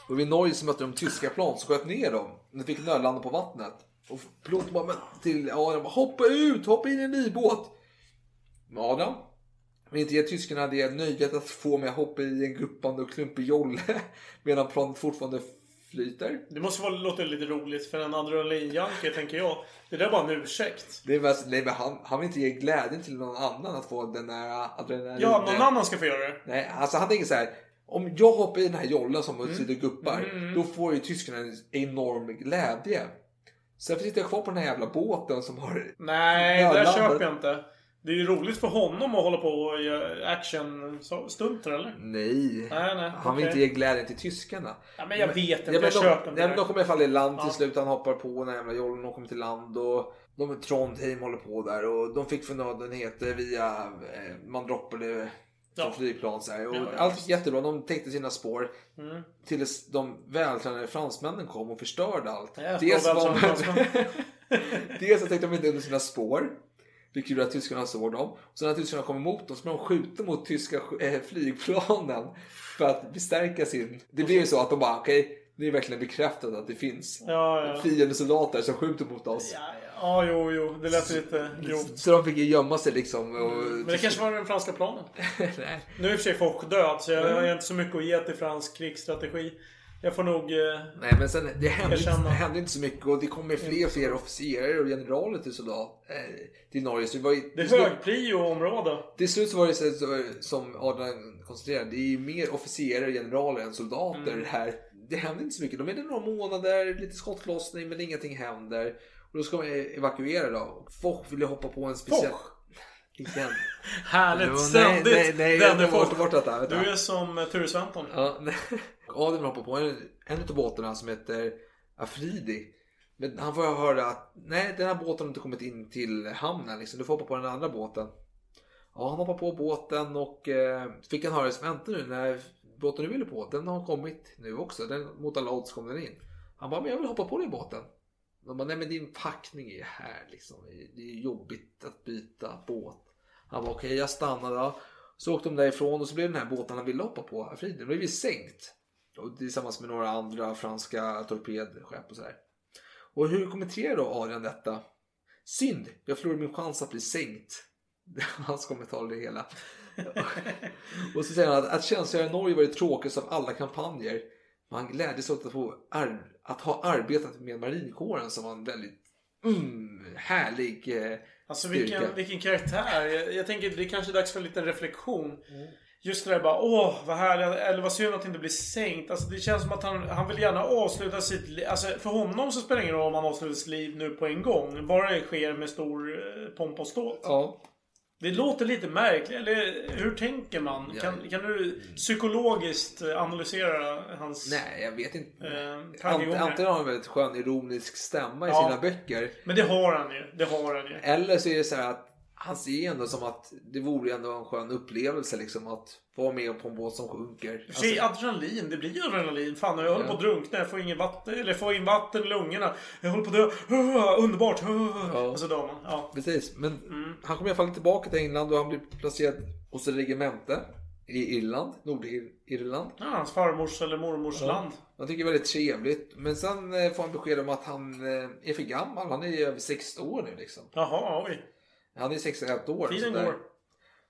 Och vid Norge så mötte de tyska plan som sköt ner dem. De fick nödlanda på vattnet. Och piloten bara, men till Adam, bara, hoppa ut, hoppa in i en ny båt. Men Adam, vill inte ge tyskarna det nöjet att få mig att hoppa i en guppande och klumpig jolle *laughs* medan planet fortfarande flyter. Det måste vara, låta lite roligt för en adrenalinjunkie tänker jag. Det där är bara en ursäkt. Det är mest, nej, men han, han vill inte ge glädjen till någon annan att få den där adrenalin. Ja, någon annan ska få göra det. Nej, alltså han tänker så här. Om jag hoppar i den här jollen som mm. sitter och guppar. Mm. Då får ju tyskarna en enorm glädje. Sen sitter jag kvar på den här jävla båten som har... Nej, det där köper jag inte. Det är ju roligt för honom att hålla på och göra action-stunter eller? Nej. Nej, nej. Han vill okej. inte ge glädjen till tyskarna. Ja, men jag vet inte, jag de, köper inte det. de kommer i alla fall i land till Ja. slut. Han hoppar på den här jävla jollen. De kommer till land och de Trondheim håller på där. Och de fick förnödenheter via eh, man droppade Ja. flygplan. Så här. Och Ja, allt gick jättebra. De täckte sina spår. Mm. Tills de vältränade fransmännen kom och förstörde allt. Ja, Dels, var. *laughs* Dels så täckte de inte under sina spår. Vilket gjorde att tyskarna såg dem. Och sen när tyskarna kom emot dem så började de skjuta mot tyska eh, flygplanen. För att bestärka sin... Det blev ju så att de bara, okej, det är verkligen bekräftat att det finns Ja, ja. fiendesoldater som skjuter mot oss. Ja, ja, jo, jo. Det lät lite grovt. Så de fick ju gömma sig liksom. Och... Men det kanske var den franska planen. *laughs* Nej. Nu är i och för sig folk död, så jag har inte så mycket att ge till fransk krigsstrategi. Jag får nog... Eh, Nej men sen det hände, inte, det hände inte så mycket och det kommer fler och fler officerare och generaler till soldat eh, till Norge. Så det var ju, det är högprio-område. Till slut så var det så, så, som Adrian konstaterade, det är ju mer officerare och generaler än soldater Mm. här. Det händer inte så mycket. De är där några månader, lite skottlossning men ingenting händer. Och då ska man evakuera då. Och Foch ville hoppa på en speciell... Foch? Igen. *laughs* Härligt, Jo, ständigt. Nej, nej, nej, jag bort, bort detta. vänta. Du är som eh, Ture Sventon. Ja, nej. *laughs* Adrian hoppar på en, en av båtarna som heter Afridi. Men han får höra att nej, den här båten har inte kommit in till hamnen. Liksom. Du får hoppa på den andra båten. Ja, han hoppar på båten och eh, fick han höra vänta nu när båten du ville på, den har kommit nu också. Den, mot alla odds kom den in. Han bara, men jag vill hoppa på den båten. De bara, nej men din packning är här liksom. Det är jobbigt att byta båt. Han bara, okej jag stannar då. Så åkte de därifrån och så blev den här båten han ville hoppa på, Afridi, den blev ju sänkt. Och tillsammans med några andra franska torpedskepp och sådär. Och hur kommenterar då Adrian detta? Synd, jag förlorade min chans att bli sänkt. Det var hans kommentar det hela. *laughs* och så säger han att, att tjänstgöra i Norge var det tråkigaste av alla kampanjer. Men han glädjes åt att, få ar- att ha arbetat med marinkåren som var en väldigt mm, härlig eh, Alltså styrka. vilken, vilken karaktär. Jag, jag tänker det är kanske är dags för en liten reflektion. Mm. Just det där bara åh vad härligt. Eller vad synd att det inte blir sänkt. Alltså det känns som att han, han vill gärna avsluta sitt liv. Alltså för honom så spelar det ingen roll om han avslutar sitt liv nu på en gång. Bara det sker med stor eh, pomp och ståt. Ja. Det låter lite märkligt. Eller hur tänker man? Ja. Kan, kan du psykologiskt analysera hans Nej, jag vet inte. eh, Ant, antingen har han en väldigt skön ironisk stämma i Ja. sina böcker. Men det har han ju. Det har han ju. Eller så är det så här att han ser ju ändå som att det vore ändå en skön upplevelse liksom att vara med på en båt som sjunker. För sig, adrenalin. Det blir ju adrenalin. Fan, jag håller Ja. på att drunkna. Jag får ingen vatten. Eller får in vatten i lungorna. Jag håller på att dö. Uh, underbart. Uh. Och så dör man. Ja. Precis, men Mm. han kommer i alla fall tillbaka till England och han blir placerad hos ett regemente i Irland, Nordirland. ja, hans farmors eller mormors land. Han tycker det är väldigt trevligt. Men sen eh, får han besked om att han eh, är för gammal. Han är ju över 60 år nu liksom. Jaha, oj. Han är 61 år. Tiden går.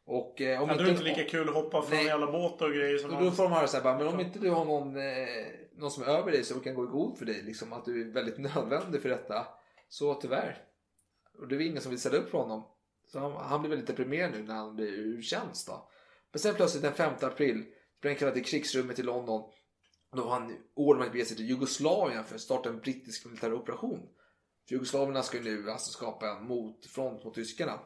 Och eh, om Hade det inte lika kul att hoppa från Nej. jävla båt och grejer som Och då får de höra så här, bara, men om inte du har någon, eh, någon som är över dig som kan gå i god för dig, liksom, att du är väldigt nödvändig för detta. Så tyvärr. Och det är ingen som vill ställa upp för honom. Så han, han blir väldigt deprimerad nu när han blir ur tjänst då. Men sen plötsligt den 5 april blir han kallad till krigsrummet i London. Då har han order om att bege sig till Jugoslavien för att starta en brittisk militär operation. För ska ju nu alltså skapa en motfront mot tyskarna.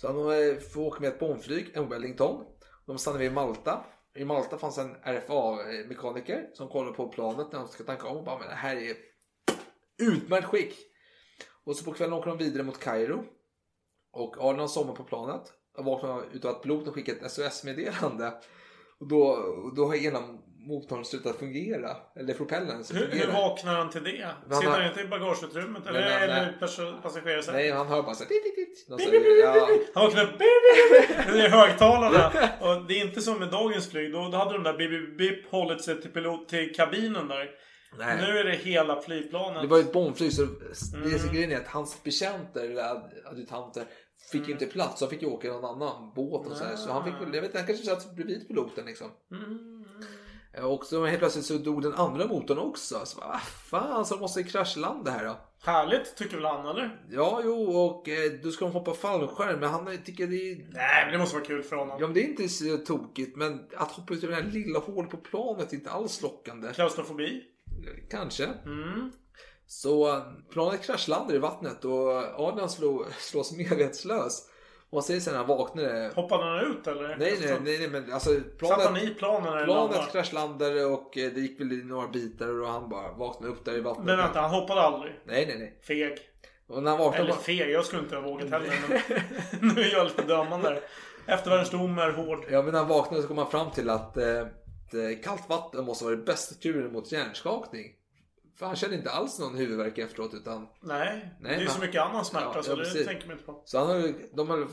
Så de eh, får åka med ett bombflyg, en Wellington. De stannar vid Malta. I Malta fanns en RFA-mekaniker som kollade på planet när de ska tanka om och bara men det här är utmärkt skick. Och så på kvällen åker de vidare mot Kairo. Och Adrian somnar på planet. Och vaknar utav att piloten skickar ett SOS-meddelande. Och då, då har ena motorn slutat fungera. Eller propellern. Hur, hur vaknar han till det? Men Sitter han- inte i bagageutrymmet? Eller, Nej, eller passagerarsätet? Nej, han hör bara så här. Han vaknar upp. Det är högtalarna. *laughs* Och det är inte som med dagens flyg. Då, då hade de där bip, bip, bip hållit sig till, pilot, till kabinen där. Nej. Nu är det hela flygplanet. Det var ju ett bombflyg så Mm. det är så grejen är att hans betjänter eller ad- adjutanter fick ju inte plats. Så han fick ju åka i någon annan båt och så här. Så han fick väl, jag vet inte, han kanske satt bredvid piloten liksom. Mm. Och så helt plötsligt så dog den andra motorn också. Så vad fan, så måste jag kraschlanda här då. Härligt tycker väl han eller? Ja, jo, och eh, då ska de hoppa fallskärm. Men han tycker det är... Nej men det måste vara kul för honom. Ja, men det är inte så tokigt. Men att hoppa ut ur det här lilla hålet på planet är inte alls lockande. Klaustrofobi? Kanske. Mm. Så eh, planet kraschlandar i vattnet och Adrian slå, slås medvetslös. Och sen när han vaknar. Hoppade han ut eller? Nej, nej, nej, nej men alltså Satt han i planen Planet landade? kraschlandade och eh, det gick väl i några bitar och han bara vaknade upp där i vattnet. Men vänta, han hoppade aldrig? Nej, nej, nej. Feg. Och när han vaknade Eller bara- feg, jag skulle inte ha vågat heller. Men *laughs* nu är jag lite dömande. Eftervärldens dom är hård. Ja, men när han vaknade så kom han fram till att, eh, att eh, kallt vatten måste vara det bästa kuren mot hjärnskakning. För han kände inte alls någon huvudvärk efteråt utan Nej, det är ju så mycket annan smärta Ja, så ja, det tänker man inte på. Så han höll, de höll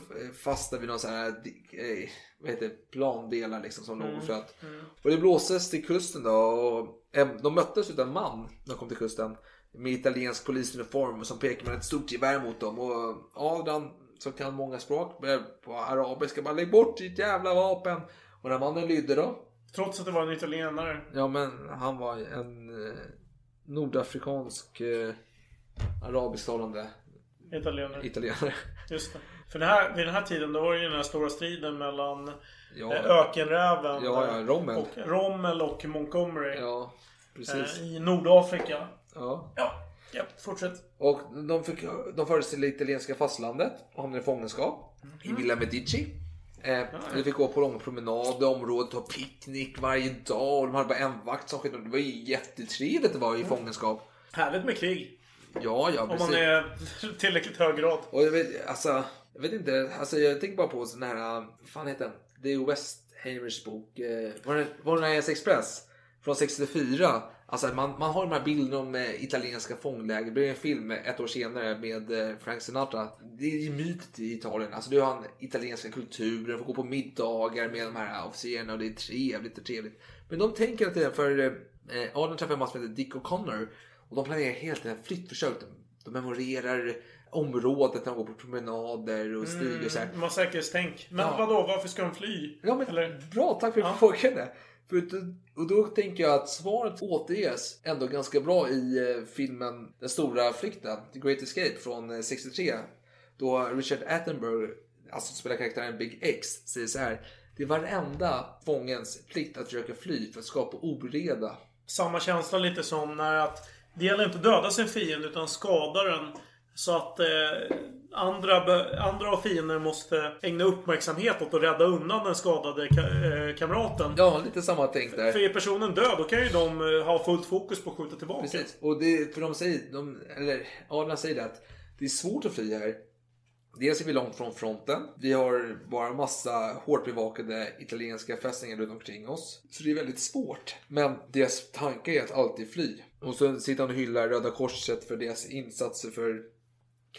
fast där vid någon sån här eh, vad heter plandelar liksom som låg Mm, och flöt. mm. Och det blåstes till kusten då och eh, de möttes utav en man när de kom till kusten. Med italiensk polisuniform som pekade med ett stort gevär mot dem. Och Adrian som kan många språk på arabiska bara lägg bort ditt jävla vapen. Och när mannen lydde då. Trots att det var en italienare. Ja men han var en eh, nordafrikansk eh, arabisktalande Italienare. italienare. Just det. För det här, vid den här tiden då var det ju den här stora striden mellan Ja. eh, ökenräven Ja, ja, Rommel. och Rommel och Montgomery Ja, precis. eh, i Nordafrika. Ja. Ja, ja fortsätt. Och de, fick, de fördes till det italienska fastlandet och hamnade i fångenskap i Villa Medici. Eh, de fick gå på långa promenader i området, ha picknick varje dag. Och de hade bara en vakt som skedde. Det var ju jättetrevligt att vara i fångenskap. Härligt med krig. Ja, ja, Om precis. man är *laughs* tillräckligt hög grad. Och jag vet, alltså, jag vet inte, alltså jag tänker bara på sån här, vad fan heter den? Det är Westhamers bok, eh, var det var det Express? Från 64. Alltså man, man har de här bilderna om eh, italienska fångläger. Det blev en film ett år senare med eh, Frank Sinatra. Det är ju mytet i Italien. Alltså du har den italienska kulturen, får gå på middagar med de här officerarna och det är trevligt och trevligt. Men de tänker att det är för eh, Aden träffar en man som heter Dick O'Connor och de planerar helt en flyttförsök. De, de memorerar området när de går på promenader och stiger och så här. Mm, man säkerhetstänk. Men Ja. vadå, varför ska de fly? Ja, men Eller? Bra, tack för Ja. frågan. För, och då tänker jag att svaret återges ändå ganska bra i eh, filmen Den stora flykten, The Great Escape från eh, 63. Då Richard Attenborough, alltså spelar karaktären Big X, säger så här. Det är varenda fångens plikt att försöka fly för att skapa oreda. Samma känsla lite som när att det gäller inte att döda sin fiende utan skada den. Så att eh, andra, andra av fiender måste ägna uppmärksamhet åt att rädda undan den skadade ka- eh, kamraten. Ja, lite samma tänk där. För är personen död då kan ju de eh, ha fullt fokus på att skjuta tillbaka. Precis, och det, för de säger, de, eller Adrian säger det att det är svårt att fly här. Dels är vi långt från fronten. Vi har bara massa hårt bevakade italienska fästningar runt omkring oss. Så det är väldigt svårt. Men deras tanke är att alltid fly. Och så sitter han och hyllar Röda Korset för deras insatser för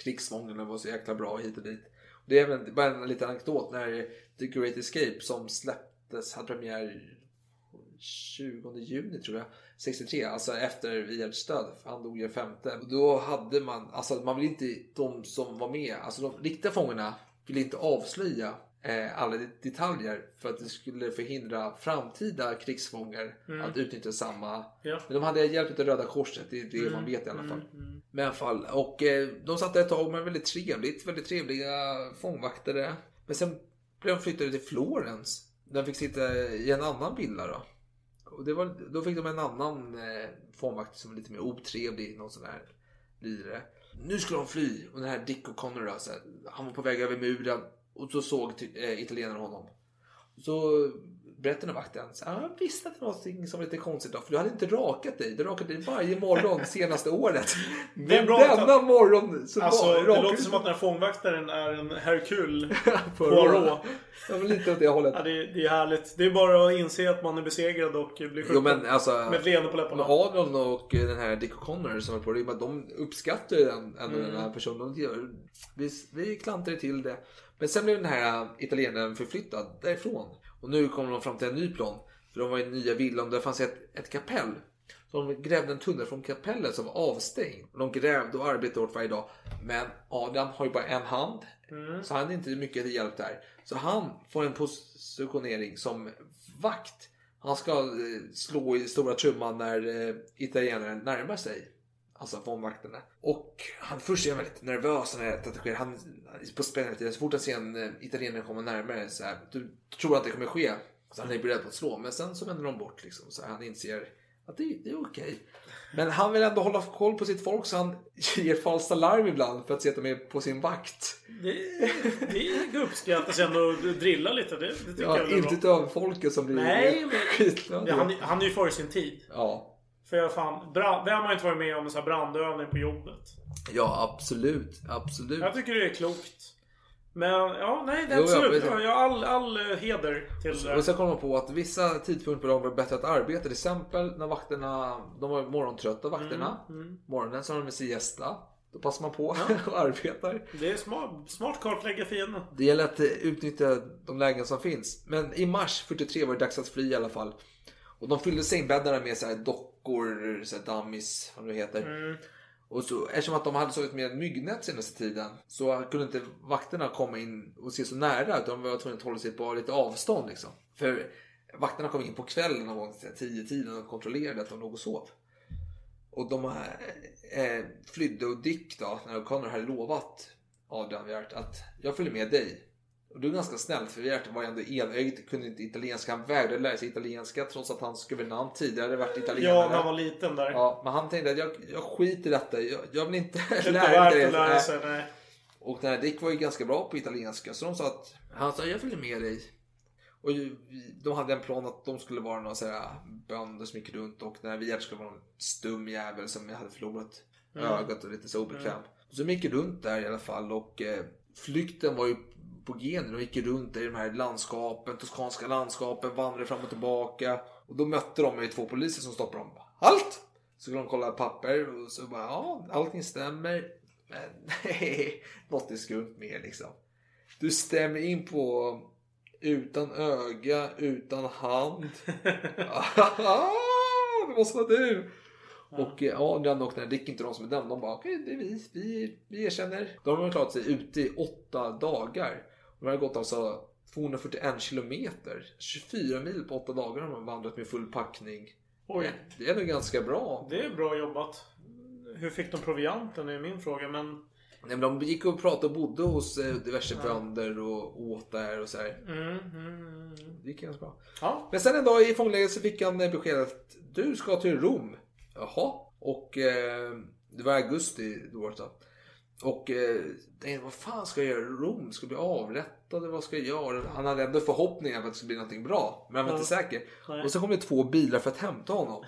krigsfångarna var så jäkla bra hit och dit. Det är även bara en liten anekdot när The Great Escape som släpptes, hade premiär 20 juni tror jag, 63, alltså efter Wierts död. Han dog ju femte. Då hade man, alltså man vill inte, de som var med, alltså de riktiga fångarna ville inte avslöja alla det- detaljer för att det skulle förhindra framtida krigsfångar Mm. att utnyttja samma. Ja. Men de hade hjälp av Röda Korset, det är det Mm, man vet i alla fall. mm, mm. Men alla fall, och eh, de satt där ett tag med väldigt trevligt, väldigt trevliga fångvaktare. Men sen blev de flyttade till Florens. Där de fick sitta i en annan villa då. Och det var, då fick de en annan eh, fångvakt som var lite mer otrevlig, någon sån här lirare. Nu skulle de fly och den här Dick O'Connor då, så här, han var på väg över muren och så såg eh, italienarna honom. Så berättade vakten så jag visste att det var någonting som var lite konstigt då, för du hade inte rakat dig. Du rakade dig varje morgon *laughs* senaste året. Det är Men bra denna att- morgon så Alltså, var, det låter som att den här fångvaktaren är en Hercule *laughs* Poirot. Ja, men lite åt det hållet. Ja, det, är- det är härligt. Det är bara att inse att man är besegrad och blir skjuten. Men alltså. Med ett leende på Men läpparna. Adrian och den här Dick O'Connor som var på det, de uppskattar ju den, Mm. den här personen. De gör- Vi, vi klantrade till det. Men sen blev den här italienaren förflyttad därifrån. Och nu kommer de fram till en ny plan. För de var i nya villan där fanns ett, ett kapell. Så de grävde en tunnel från kapellet som var avstängd. Och de grävde och arbetade hårt varje dag. Men Adrian har ju bara en hand. Mm. Så han är inte mycket till hjälp där. Så han får en positionering som vakt. Han ska eh, slå i stora trumman när eh, italienaren närmar sig. Alltså fångvakterna. Och han först är han väldigt nervös när detta sker. Han är på spänningen. Så fort han ser en eh, italienare komma närmare så här. Du tror att det kommer ske. Så han är beredd på att slå. Men sen så vänder de bort liksom. Så han inser att det, det är okej. Men han vill ändå hålla koll på sitt folk så han *laughs* ger falskt alarm ibland för att se att de är på sin vakt. Det, det uppskattas ändå att drilla lite. Det, det tycker Ja, jag är inte av folket som blir Nej, *laughs* men skitglada. han, han är ju före sin tid. Ja. För jag fan, brand, vem har inte varit med om en sån här brandövning på jobbet? ja, absolut. Absolut. Jag tycker det är klokt. Men ja, nej, det är Jo, ja, absolut. men- Ja, jag har all, all eh, heder till det. Och sen kom man på att vissa tidpunkter på dagen var bättre att arbeta. Till exempel när vakterna, de var morgontrötta vakterna. Mm, mm. Morgonen så har de siesta. Då passar man på *laughs* och arbetar. Det är smart, smart kartlägga fienden. Det gäller att eh, utnyttja de lägen som finns. Men i mars 43 var det dags att fly i alla fall. Och de fyllde sängbäddarna med så här dockor, så här dummies, vad det heter. Mm. Och så, eftersom att de hade sovit med myggnät senaste tiden så kunde inte vakterna komma in och se så nära utan de var tvungna att hålla sig på lite avstånd liksom. För vakterna kom in på kvällen någon gång, 10-tiden och kontrollerade att de låg och sov. Och de eh, eh, flydde och Dick då, när O'Connor hade lovat Adrian Wirt att jag följer med dig. Och det var ganska snällt för Wirt var ju ändå enögd, kunde inte italienska. Han vägrade lära sig italienska trots att hans guvernant tidigare varit italienare. Ja, när han var liten där. Ja, men han tänkte att jag, jag skiter i detta. Jag, jag vill inte *laughs* Det lära mig att lära sig. Nej. Och den här Dick var ju ganska bra på italienska så de sa att han sa jag följer med dig. Och vi- de hade en plan att de skulle vara några så här bönder som gick runt och den här Wirt skulle vara en stum jävel som hade förlorat Mm. ögat och lite så obekväm. Så de gick runt där i alla fall och eh, flykten var ju på genen. De gick runt i de här landskapen, toskanska landskapen, vandrade fram och tillbaka. Och då mötte de ju två poliser som stoppade dem. Halt! Så skulle de kolla papper och så bara ja, allting stämmer. Men nej, *laughs* något är skumt med liksom. Du stämmer in på utan öga, utan hand. *laughs* det måste vara du! Och eh, Adrian och den här Dick, inte de som är dömda, de bara okej, det är vi, vi, vi erkänner. De har klarat sig ute i åtta dagar. De har gått alltså 241 kilometer. 24 mil på åtta dagar har de vandrat med full packning. Oj. Det är nog ganska bra. Det är bra jobbat. Hur fick de provianten är min fråga. Men Nej, men de gick och pratade och bodde hos eh, diverse bönder och åt där och så här. Mm, mm, mm. Det gick ganska bra. Ja. Men sen en dag i fånglägret så fick han eh, besked att du ska till Rom. Jaha. Och eh, det var augusti då året då. Och eh, vad fan ska jag göra i Rom? Ska jag bli avrättad? Vad ska jag göra? Han hade ändå förhoppningar på att det skulle bli någonting bra. Men han var Ja. inte säker. Nej. Och så kom det två bilar för att hämta honom.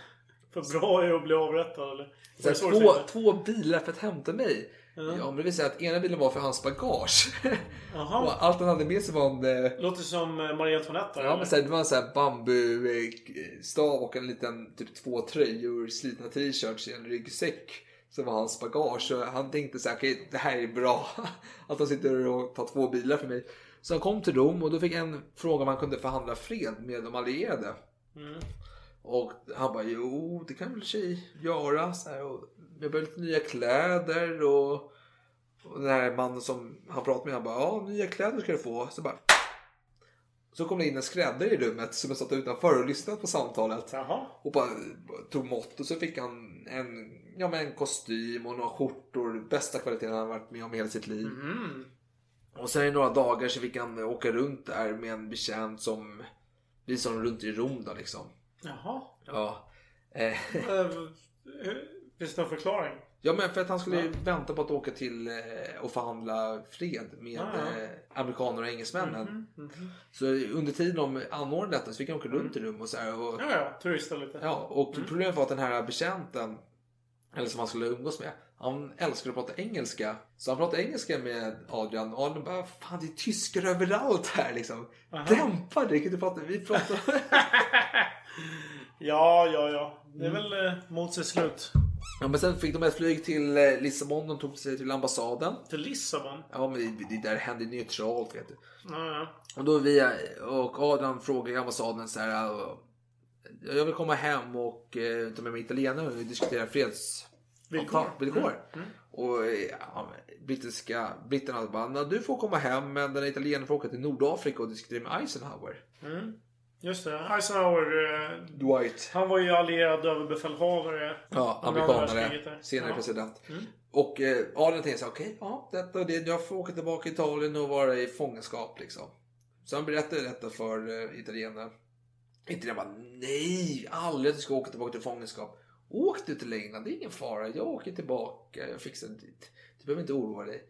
För bra är att bli avrättad eller? Så så två, två bilar för att hämta mig. Ja. Ja, men det vill säga att ena bilen var för hans bagage. *laughs* Och allt han hade med sig var en... Eh, Låter som eh, Marie Antoinette Ja, men så här, det var en sån här bambustav och en liten typ två tröjor, slitna t-shirts i en ryggsäck. Som var hans bagage. Så han tänkte så här, okej det här är bra. *laughs* Att de sitter och tar två bilar för mig. Så han kom till Rom och då fick en fråga om han kunde förhandla fred med de allierade. Mm. Och han bara, jo det kan väl tjej göra. Så här, och jag behöver lite nya kläder och, och den här mannen som han pratade med, han bara, ja nya kläder ska du få. Så bara, så kom det in en skräddare i rummet som satt utanför och lyssnade på samtalet. Jaha. Och bara, tog mått och så fick han en, ja, men en kostym och några skjortor. Bästa kvaliteten han varit med om i hela sitt liv. Mm. Och sen i några dagar så fick han åka runt där med en betjänt som visade honom runt i Rom då liksom. Jaha. Ja. Eh, Eh, hur- Finns det någon förklaring? Ja men för att han skulle ju vänta på att åka till eh, och förhandla fred med Ah, ja. eh, amerikaner och engelsmännen. Mhm, mhm. Så under tiden de anordnade detta så fick han åka runt i rum och så här. Och, Ja, ja. Turista lite. Ja, och problemet var att den här betjänten, eller som han skulle umgås med, han älskade att prata engelska. Så han pratade engelska med Adrian och Adrian bara, fan det är tyskar överallt här liksom. Aha. Dämpa dig, kan du prata? Vi pratar... *laughs* Ja, ja, ja. Det är väl eh, mot sitt slut. Ja, men sen fick de ett flyg till eh, Lissabon, de tog sig till ambassaden. Till Lissabon? Ja, men det, det där hände neutralt vet du. Ja, ja. Och då via, och Adrian frågade ambassaden så här. "Ja, Jag vill komma hem och eh, ta med mig italienare och diskutera freds... Villkor. avtal- villkor. Och eh, ja, brittiska, britterna bara, "Nej, du får komma hem men den italienaren får åka till Nordafrika och diskutera med Eisenhower. Mm. Just det. Eisenhower. Eh, Dwight. han var ju allierad överbefälhavare. Ja, amerikanare, senare ja. president. Mm. Och eh, Adrian tänkte okej, ja, detta och det, jag får åka tillbaka till Italien och vara i fångenskap liksom. Så han berättade detta för eh, italienarna. Italienarna bara, nej, aldrig att du ska åka tillbaka till fångenskap. Åk du till England, det är ingen fara, jag åker tillbaka, jag fixar det dit. Du behöver inte oroa dig.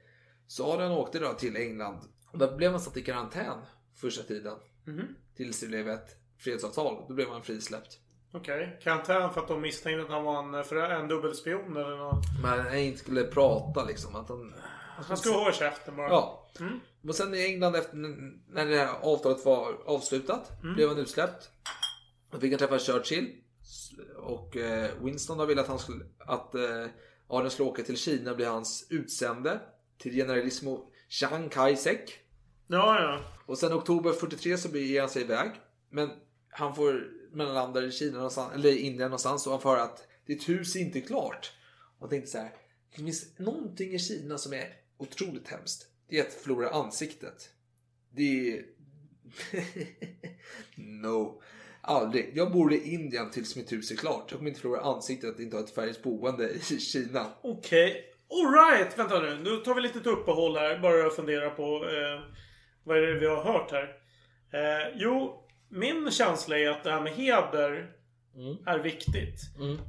Så Adrian åkte då till England. Och där blev han satt i karantän första tiden. Mhm. Tills det blev ett fredsavtal, då blev han frisläppt. Okej. Karantän för att de misstänkte att han var en, för en dubbelspion eller något. Men han inte skulle prata liksom. Att han, Han skulle hålla käften bara. Ja. Mm. Och sen i England efter, när det här avtalet var avslutat Mm. blev han utsläppt. Då fick han träffa Churchill. Och eh, Winston då ville att han skulle, att eh, Adrian skulle åka till Kina och bli hans utsände till generalissimo Chiang Kai-shek. Ja, ja. Och sen oktober 43 så beger han sig iväg. Men han får mellanlanda i Kina någonstans, eller Indien någonstans och han får höra att ditt hus är inte klart. Och jag tänkte så här. Det finns någonting i Kina som är otroligt hemskt. Det är att förlora ansiktet. Det är... *laughs* no. Aldrig. Jag bor i Indien tills mitt hus är klart. Jag kommer inte förlora ansiktet att inte ha ett färdigt boende i Kina. Okej. Alright, vänta nu. Nu tar vi lite uppehåll här. Bara fundera på eh, vad är det vi har hört här. Eh, jo, min känsla är att det här med heder är viktigt.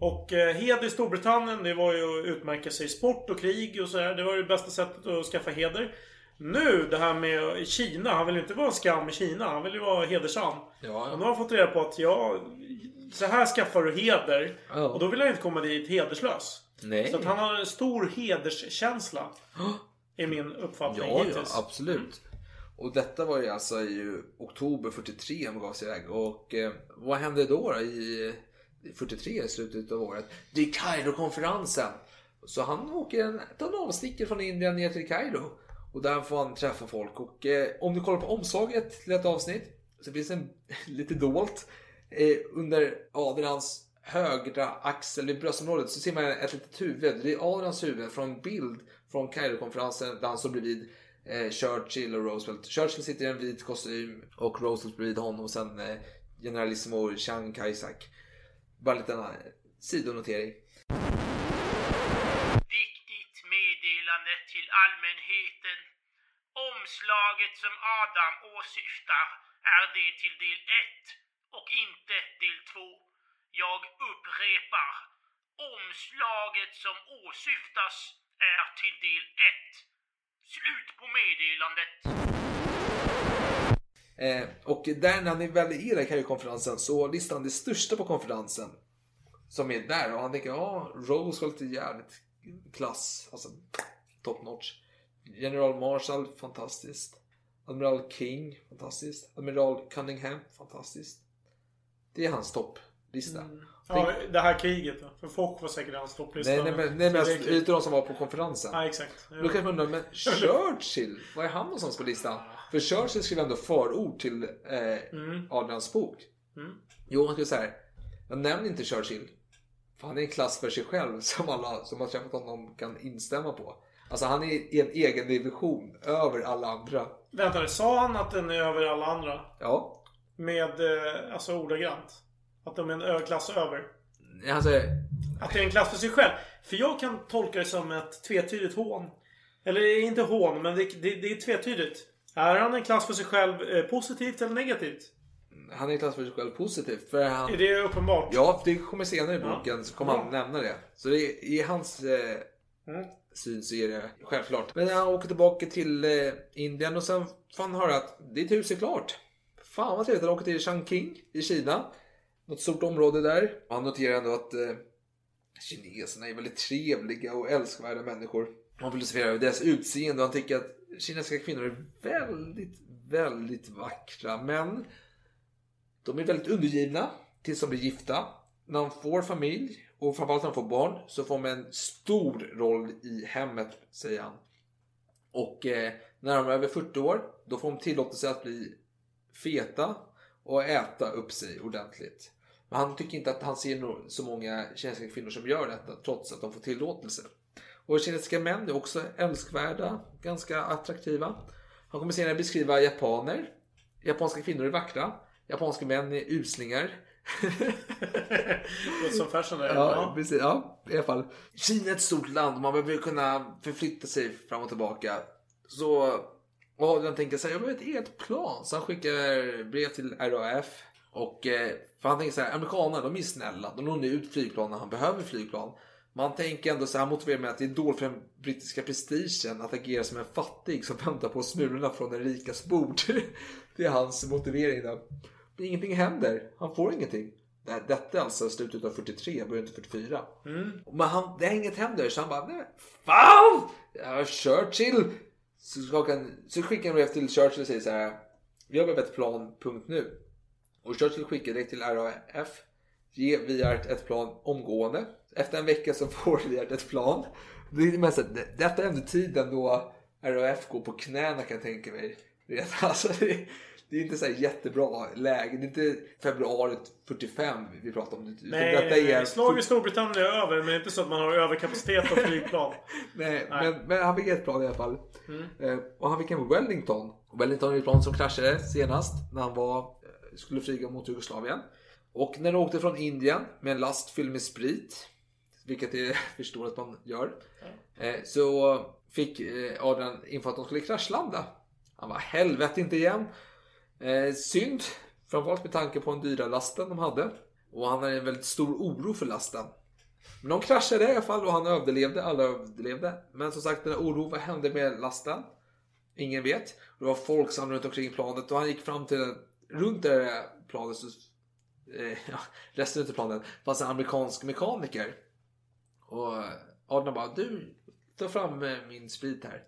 Och eh, heder i Storbritannien, det var ju att utmärka sig i sport och krig och sådär. Det var det bästa sättet att skaffa heder. Nu, det här med Kina. Han vill ju inte vara skam i Kina. Han vill ju vara hedersam. Ja, Och nu har han fått reda på att ja, så här skaffar du heder. Ja. Och då vill han inte komma dit hederslös. Nej. Så att han har en stor hederskänsla. *gasps* Är min uppfattning Ja, ja, hittills. absolut. Och detta var ju alltså i oktober 43 han gav sig iväg. Och eh, vad hände då, då i 43 i slutet av året? Det är Kairo-konferensen. Så han åker en, en avstickare från Indien ner till Kairo. Och där får han träffa folk. Och eh, om du kollar på omslaget till ett avsnitt så finns det en, *laughs* lite dolt. Eh, under Adrians högra axel i bröstområdet så ser man ett litet huvud. Det är Adrians huvud från en bild från Kairo-konferensen där han står bredvid Eh, Churchill och Roosevelt. Churchill sitter i en vit kostym och Roosevelt bredvid honom och sen eh, generalissimo Chiang Kai-shek. Bara en liten eh, sidonotering. Viktigt meddelande till allmänheten. Omslaget som Adam åsyftar är det till del 1 och inte del 2. Jag upprepar. Omslaget som åsyftas är till del 1. Slut på meddelandet. Eh, och där när han är väl i den här konferensen så listar han det största på konferensen. Som är där och han tänker ja, Roosevelt är jävligt klass. Alltså top notch. General Marshall, fantastiskt. Admiral King, fantastiskt. Admiral Cunningham, fantastiskt. Det är hans topplista. Ja, det här kriget. För folk var säkert hans topplista. Nej, nej, men, nej, men Så alltså, utav de som var på konferensen. Ja, exakt. Då kan man undra, men Churchill, var är han någonstans på listan? För Churchill skrev ändå förord till eh, Adrians bok. Mm. Jo, han skrev så här. Jag nämner inte Churchill. För han är en klass för sig själv *laughs* som alla som har träffat honom kan instämma på. Alltså han är i en egen division över alla andra. Vänta sa han att den är över alla andra? Ja. Med, eh, alltså ordagrant? Att de är en klass över? Alltså, Att det är en klass för sig själv? För jag kan tolka det som ett tvetydigt hån. Eller inte hån, men det, det, det är tvetydigt. Är han en klass för sig själv eh, positivt eller negativt? han är en klass för sig själv positivt. För han... Är det uppenbart? Ja, det kommer senare i Ja. boken så kommer Ja. han nämna det. Så det är, i hans eh, Mm. syn så är det självklart. Men han åker tillbaka till eh, Indien och sen får han höra att ditt hus är klart. Fan vad trevligt. Han åker till Changqing i Kina. Något stort område där. Han noterar ändå att eh, kineserna är väldigt trevliga och älskvärda människor. Han filosoferar över deras utseende och han tycker att kinesiska kvinnor är väldigt, väldigt vackra. Men de är väldigt undergivna tills de blir gifta. När de får familj och framförallt när de får barn så får de en stor roll i hemmet, säger han. Och eh, när de är över 40 år, då får de tillåtelse att bli feta och äta upp sig ordentligt. Men han tycker inte att han ser så många kinesiska kvinnor som gör detta trots att de får tillåtelse. Och kinesiska män är också älskvärda, ganska attraktiva. Han kommer senare beskriva japaner. Japanska kvinnor är vackra. Japanska män är uslingar. *laughs* Låter som fashion Ja. precis. Ja, i alla fall. Kina är ett stort land och man behöver kunna förflytta sig fram och tillbaka. Så Adrian tänker så här, jag behöver ett eget plan. Så han skickar brev till RAF. Och, eh, för han tänker så här, amerikanerna de är snälla. De lånar ut flygplan när han behöver flygplan. Man tänker ändå så här, han motiverar med att det är dåligt för den brittiska prestigen att agera som en fattig som väntar på smulorna från den rikas bord. *laughs* Det är hans motivering där. Men ingenting händer. Han får ingenting. Detta är alltså slutet av 43, början av 44. Men han, det är inget händer så han bara, nej, fan! Ja, Churchill! Så, skakar han, så skickar han brev till Churchill och säger så här, jag behöver ett plan, punkt nu. Och Churchill skickar det till RAF. Ge Viart ett plan omgående. Efter en vecka så *laughs* får Viart ett plan. Det är mest, det- detta är ändå tiden då RAF går på knäna kan jag tänka mig. Redan. *laughs* Alltså, det, det är inte så jättebra läge. Det är inte februari 45 vi pratar om. Nej, detta är slaget i Storbritannien är över, men det är inte så att man har överkapacitet av flygplan. *laughs* Nej, Nej. Men, men han fick ett plan i alla fall. Mm. Eh, och han fick en Wellington. Wellington är ett plan som kraschade senast när han var, skulle flyga mot Jugoslavien. Och när de åkte från Indien med en last fylld med sprit, vilket jag *laughs* förstår att man gör, eh, så fick eh, Adrian inför att de skulle kraschlanda. Han var helvete inte igen. Eh, synd, framförallt med tanke på den dyra lasten de hade. Och han hade en väldigt stor oro för lasten. Men de kraschade i alla fall och han överlevde, alla överlevde. Men som sagt, den här oron, vad hände med lasten? Ingen vet. Det var folk som runt omkring planet och han gick fram till, runt det här planet, så, eh, *laughs* ja, resten av planet, fanns en amerikansk mekaniker. Och Adrian bara, du, ta fram eh, min sprit här.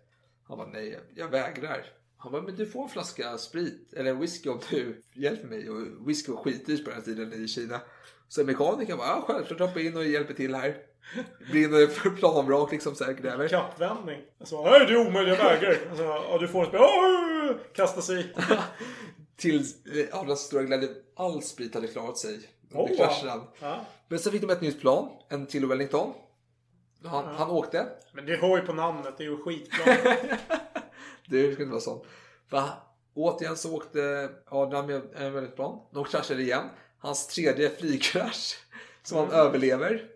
Han bara, nej, jag vägrar. Han bara, men du får en flaska sprit, eller whisky om du hjälper mig. Och whisky var skitdyrt på den här tiden i Kina. Så mekanikern bara, ja självklart hoppa in och hjälper till här. Brinner för *laughs* planvrak liksom så här gräver. Kappvändning. Alltså, hej du är omöjlig, jag vägrar. Alltså, ja, du får ett spel. Oh, kasta sig. *laughs* Till eh, Adrians stora glädje, all sprit hade klarat sig under Oh, kraschen. Ja. Men sen fick de ett nytt plan, en till Wellington. Han, han åkte. Men det hör ju på namnet, det är ju skitbra. *laughs* Det ska inte vara sånt. Va? Återigen så åkte Adrian med en plan. De kraschade igen. Hans tredje flygkrasch som han överlever.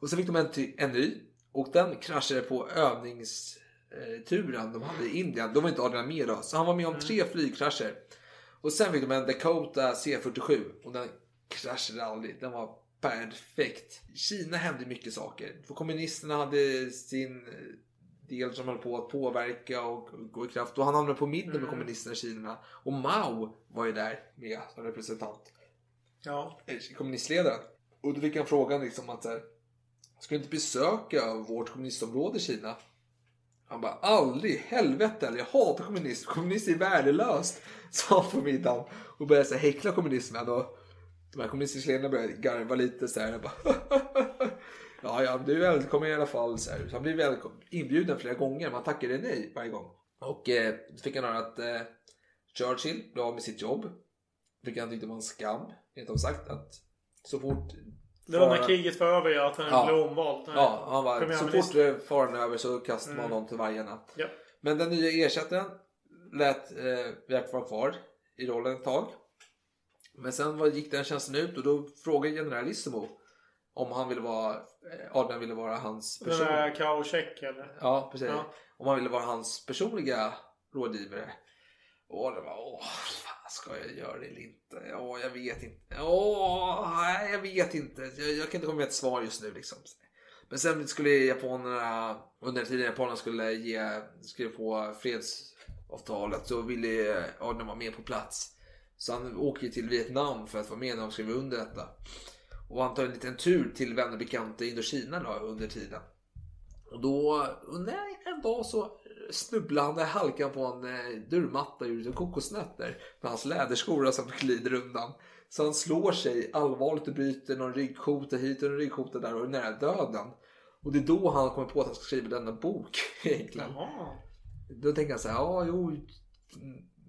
Och sen fick de en, en ny. Och den kraschade på övningsturen de hade i Indien. Då var inte Adrian med då. Så han var med om tre flygkrascher. Och sen fick de en Dakota C47. Och den kraschade aldrig. Den var perfekt. I Kina hände mycket saker. För kommunisterna hade sin eh, del som höll på att påverka och gå i kraft. Och han hamnade på mitten med kommunisterna i Kina. Och Mao var ju där med som representant. Ja. eh, Kommunistledaren. Och då fick han frågan liksom att så här, Ska du inte besöka vårt kommunistområde i Kina? Han bara aldrig, helvete eller jag hatar kommunism. Kommunism är värdelöst. *laughs* Sa han på middagen. Och började så här, häckla kommunismen. Och de här kommunistiska ledarna började garva lite så här. Jag bara, *laughs* ja, ja, du är välkommen i alla fall. Så, här. så han blev inbjuden flera gånger. Man tackade nej varje gång. Och eh, så fick han höra att eh, Churchill blev av med sitt jobb. Vilket han tyckte var en skam. Rent av sagt att så fort det var när kriget var över ja, att han Ja. blev omvald. Ja, han var, så fort eh, faran är över så kastar man Mm. någon till vargarna. Ja. Men den nya ersättaren lät eh, Björk vara kvar i rollen ett tag. Men sen var, gick den tjänsten ut och då frågade generalissimo om han ville vara, eh, Adrian ville vara hans Den person. där Kauchek eller? Ja, precis. Ja. Om han ville vara hans personliga rådgivare. Och det var, åh, fan ska jag göra det eller inte? Ja, jag vet inte. Åh, nej, jag vet inte. Jag, jag kan inte komma med ett svar just nu liksom. Men sen skulle japanerna, under tiden japanerna skulle ge, skriva på fredsavtalet så ville Adrian vara med på plats. Så han åker ju till Vietnam för att vara med när de skriver under detta. Och han tar en liten tur till vänner och bekanta i Indokina då, under tiden. Och då, under nej, en dag så snubblar han, på en eh, dörrmatta ur kokosnötter med hans läderskor som glider undan. Så han slår sig allvarligt och bryter någon ryggkota hit och en ryggkota där och är nära döden. Och det är då han kommer på att han ska skriva denna bok *laughs* egentligen. Jaha. Då tänker han så här, ja jo,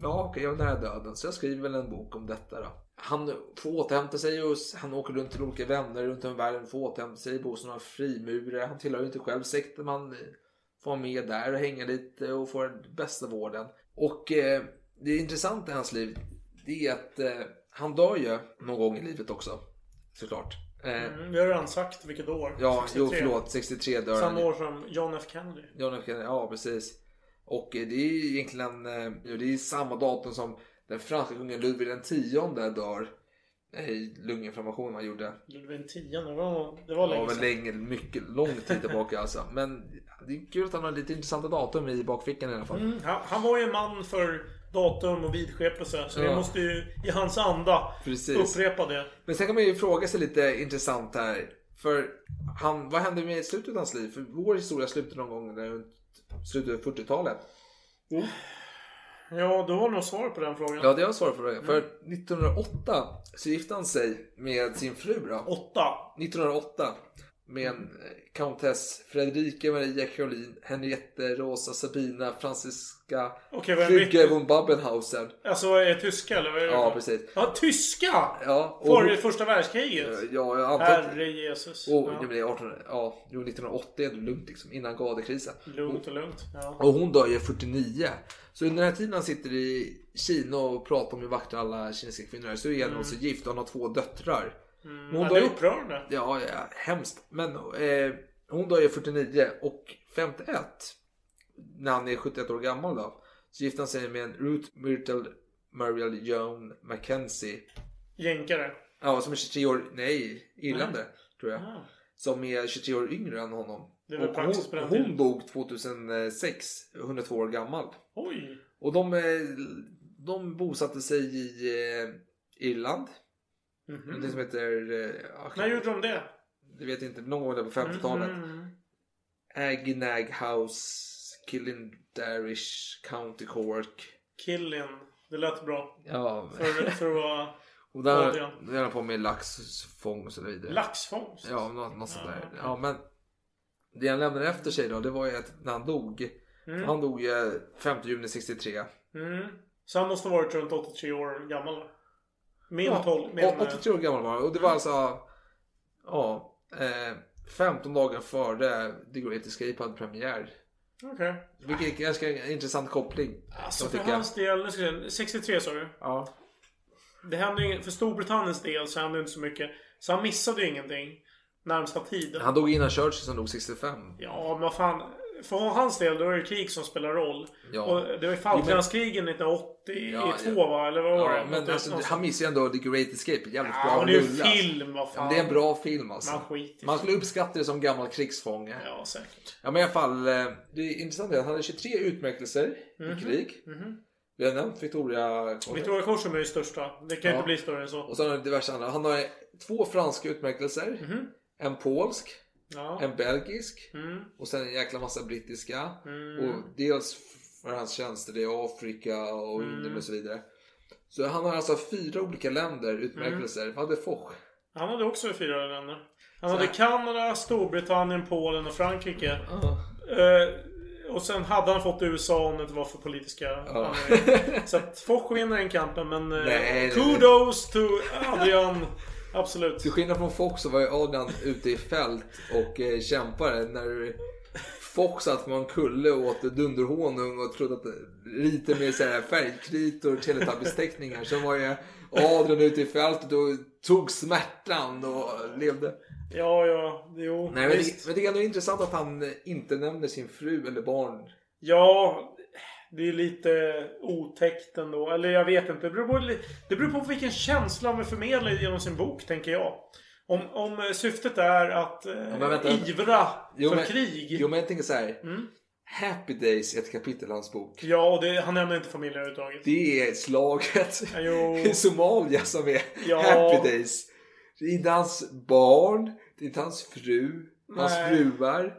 ja okej jag är nära döden så jag skriver väl en bok om detta då. Han får återhämta sig och han åker runt till olika vänner runt om i världen får återhämta sig, bor hos några frimurare. Han tillhör ju inte själv sekten men han får vara med där och hänga lite och får den bästa vården. Och eh, det intressanta i hans liv det är att eh, han dör ju någon gång i livet också. Såklart. Eh, Mm, vi har redan sagt vilket år. Ja, jo 63. förlåt. 63 dör Samma år som John F Kennedy. John F Kennedy, ja precis. Och eh, det är egentligen eh, jo, det är samma datum som den franska kungen Ludvig den tionde dör i lunginflammation han gjorde. Ludvig X, det var, det var Det länge var väl sedan. länge, mycket lång tid tillbaka alltså. Men det är kul att han har lite intressanta datum i bakfickan i alla fall. Mm, han, han var ju en man för datum och vidskepelse. Så Ja. vi måste ju i hans anda Precis. upprepa det. Men sen kan man ju fråga sig lite intressant här. För han, vad hände med slutet av hans liv? För vår historia slutade någon gång runt slutet av 40-talet. Ja, du har nog svar på den frågan. Ja, det har jag svarat på. Det. För 1908 så gifte han sig med sin fru då. 8. 1908. Med en eh, countess Fredrika Maria Caroline, Henriette Rosa Sabina Franziska Brügge mitt- von Babbenhausen. Alltså är tyska eller vad är det? Ja, precis. Ja, tyska! Ja, och Före första världskriget? Ja, jag antar. Herre Jesus. Och, ja. är 18, ja, jo, 1980 är det lugnt liksom, innan gadekrisen. Lugnt och lugnt. Ja. Och hon dör ju 49. Så under den här tiden han sitter i Kina och pratar om hur vackra alla kinesiska kvinnor är så är han Mm. också gift och han har två döttrar. Mm, hon ja, det är upprörande. Ja, ja hemskt. Men eh, hon dör ju 49 och 51 när han är 71 år gammal då. Så gifte han sig med en Ruth Myrtle Muriel Joan Mackenzie. Jänkare. Ja, som är 23 år, nej, irländare tror jag. Ah. Som är 23 år yngre än honom. Det och på den hon, tiden. hon dog 2006, 102 år gammal. Oj. Och de, eh, de bosatte sig i eh, Irland. Mhm. Någonting som heter... eh, ja, När gjorde de det? Det vet jag inte, någon gång där på 50-talet. Mhm. Aginag House, Killindarish, County Cork. Killin. Det lät bra. Ja, För, för att vara... *laughs* och där höll han på med laxfång och så vidare. Laxfångst? Ja, något, något sånt Ja, där. Ja, men det han lämnade efter sig då, det var ju att när han dog. Mm. Han dog ju 5 juni 63. Mm. Så han måste ha varit runt 83 år gammal Min Ja, 12... Min, och 83 år gammal var han. Och det var alltså... Ja. Eh, 15 dagar före The Great Escape hade premiär. Okej. Vilket är ganska intressant koppling. Alltså för hans del, nu ska jag se, 63 sa du? Ja. Det hände ju för Storbritanniens del så hände inte så mycket. Så han missade ju ingenting. Närmsta tiden. Han dog innan Churchill som dog 65. Ja, men vad fan. För hans del, då är det krig som spelar roll. Ja. Och det var ju Falklandskrigen 1982 Ja, va? Eller vad var Ja, det? men alltså, han missar ju ändå The Great Escape. Jävligt Ja, bra men det är ju rulle, film, vad Ja, fan. det är en bra film alltså. Man skiter Man skulle uppskatta det som gammal krigsfånge. Ja, säkert. Ja men i alla fall. eh, Det är intressant att han hade 23 utmärkelser Mhm. i krig. Mhm. Vi har nämnt Victoria Victoria Korsum är ju största. Det kan Ja. inte bli större än så. Och han diverse andra. Han har två franska utmärkelser. Mhm. En polsk. Ja. En belgisk. Mm. Och sen en jäkla massa brittiska. Mm. Och dels för hans tjänster i Afrika och Mm. Indien och så vidare. Så han har alltså fyra olika länder utmärkelser. Mm. Vad hade Foch? Han hade också fyra länder. Han hade. Kanada, Storbritannien, Polen och Frankrike. Eh, och sen hade han fått USA om det inte var för politiska Ja. *laughs* Så att Foch vinner den kampen men eh, Nej, nej, nej. kudos to Adrian. Absolut. Till skillnad från Fox så var ju Adrian ute i fält och eh, kämpade när Fox satt på en kulle och åt dunderhonung och trodde att lite så här färgkritor och teletubbies-teckningar så var ju Adrian ute i fältet och tog smärtan och levde. Ja, ja. Jo, Nej, men, det, men det är ändå intressant att han inte nämner sin fru eller barn. Ja, det är lite otäckt ändå. Eller jag vet inte. Det beror på, det beror på vilken känsla man förmedlar genom sin bok, tänker jag. Om, om eh, syftet är att eh, vänta. ivra Jo, för men- krig. Jo men jag tänker så här. Mm. Happy Days är ett kapitel i hans bok. Ja, och det, han nämner inte familjen överhuvudtaget. Det är slaget *laughs* i Somalia som är Ja. Happy Days. Det är inte hans barn, det är inte hans fru, hans Nej. fruar.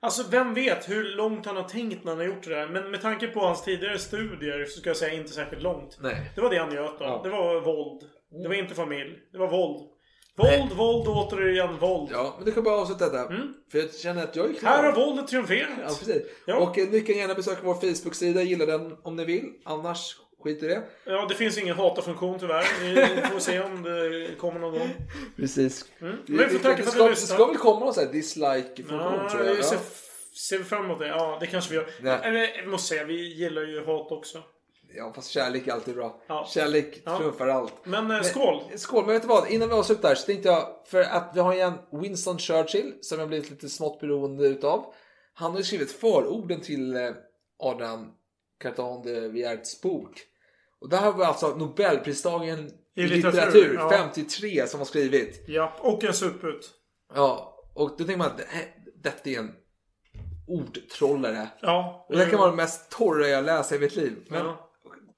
Alltså, vem vet hur långt han har tänkt när han har gjort det där. Men med tanke på hans tidigare studier så ska jag säga inte särskilt långt. Nej. Det var det han njöt av. Ja. Mm. Det var våld. Det var inte familj. Det var våld. Våld, våld och återigen våld. Ja, men du kan bara avsluta detta. För jag känner att jag är klar. Här har våldet triumferat. Ja, precis. Ja. Och eh, ni kan gärna besöka vår Facebook-sida, gilla den om ni vill. Annars, skit i det. Ja, det finns ingen hata-funktion tyvärr. Vi får se om det kommer någon gång. Precis. Mm. Men tacka det, för att ska, ni det lyssnade. ska väl komma någon sån här dislike-funktion Ja, tror jag. ser, ser vi fram emot det? Ja, det kanske vi gör. Nej. Eller, jag måste säga, vi gillar ju hat också. ja, fast kärlek är alltid bra. Ja. Kärlek Ja. trumfar allt. Men eh, skål! Skål, men vet du vad? Innan vi avslutar så tänkte jag, för att vi har igen Winston Churchill som jag blivit lite smått beroende utav. Han har ju skrivit förorden till eh, Adam Carton de Wierts bok. Och det här var alltså Nobelpristagaren i, I litteratur, ja. 53 som har skrivit. Ja, och en suput. Ja, och då tänker man att här- detta är en ordtrollare. Ja. Och det kan vara det mest torra jag läst i mitt liv. Men Ja.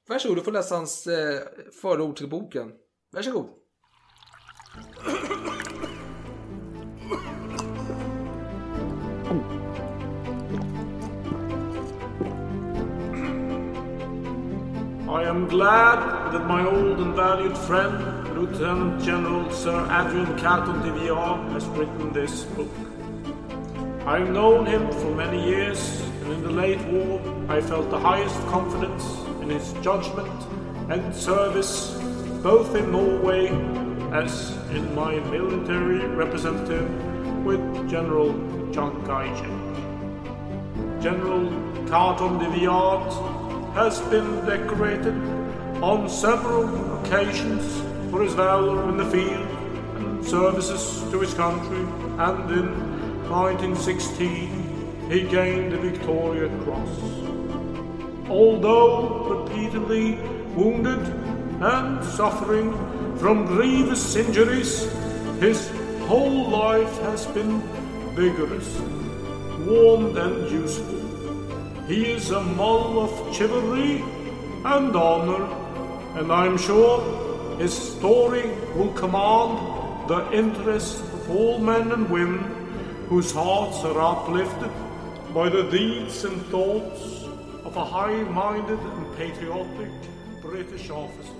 varsågod, du får läsa hans eh, förord till boken. Varsågod. Am glad that my old and valued friend Lieutenant General Sir Adrian Carton de Villar has written this book. I've known him for many years, and in the late war I felt the highest confidence in his judgment and service, both in Norway as in my military representative with General John Geiger. General Carton de Viard has been decorated on several occasions for his valor in the field and services to his country, and in 1916 he gained the Victoria Cross. Although repeatedly wounded and suffering from grievous injuries, his whole life has been vigorous, warm and useful. He is a model of chivalry and honor, and I'm sure his story will command the interest of all men and women whose hearts are uplifted by the deeds and thoughts of a high minded and patriotic British officer.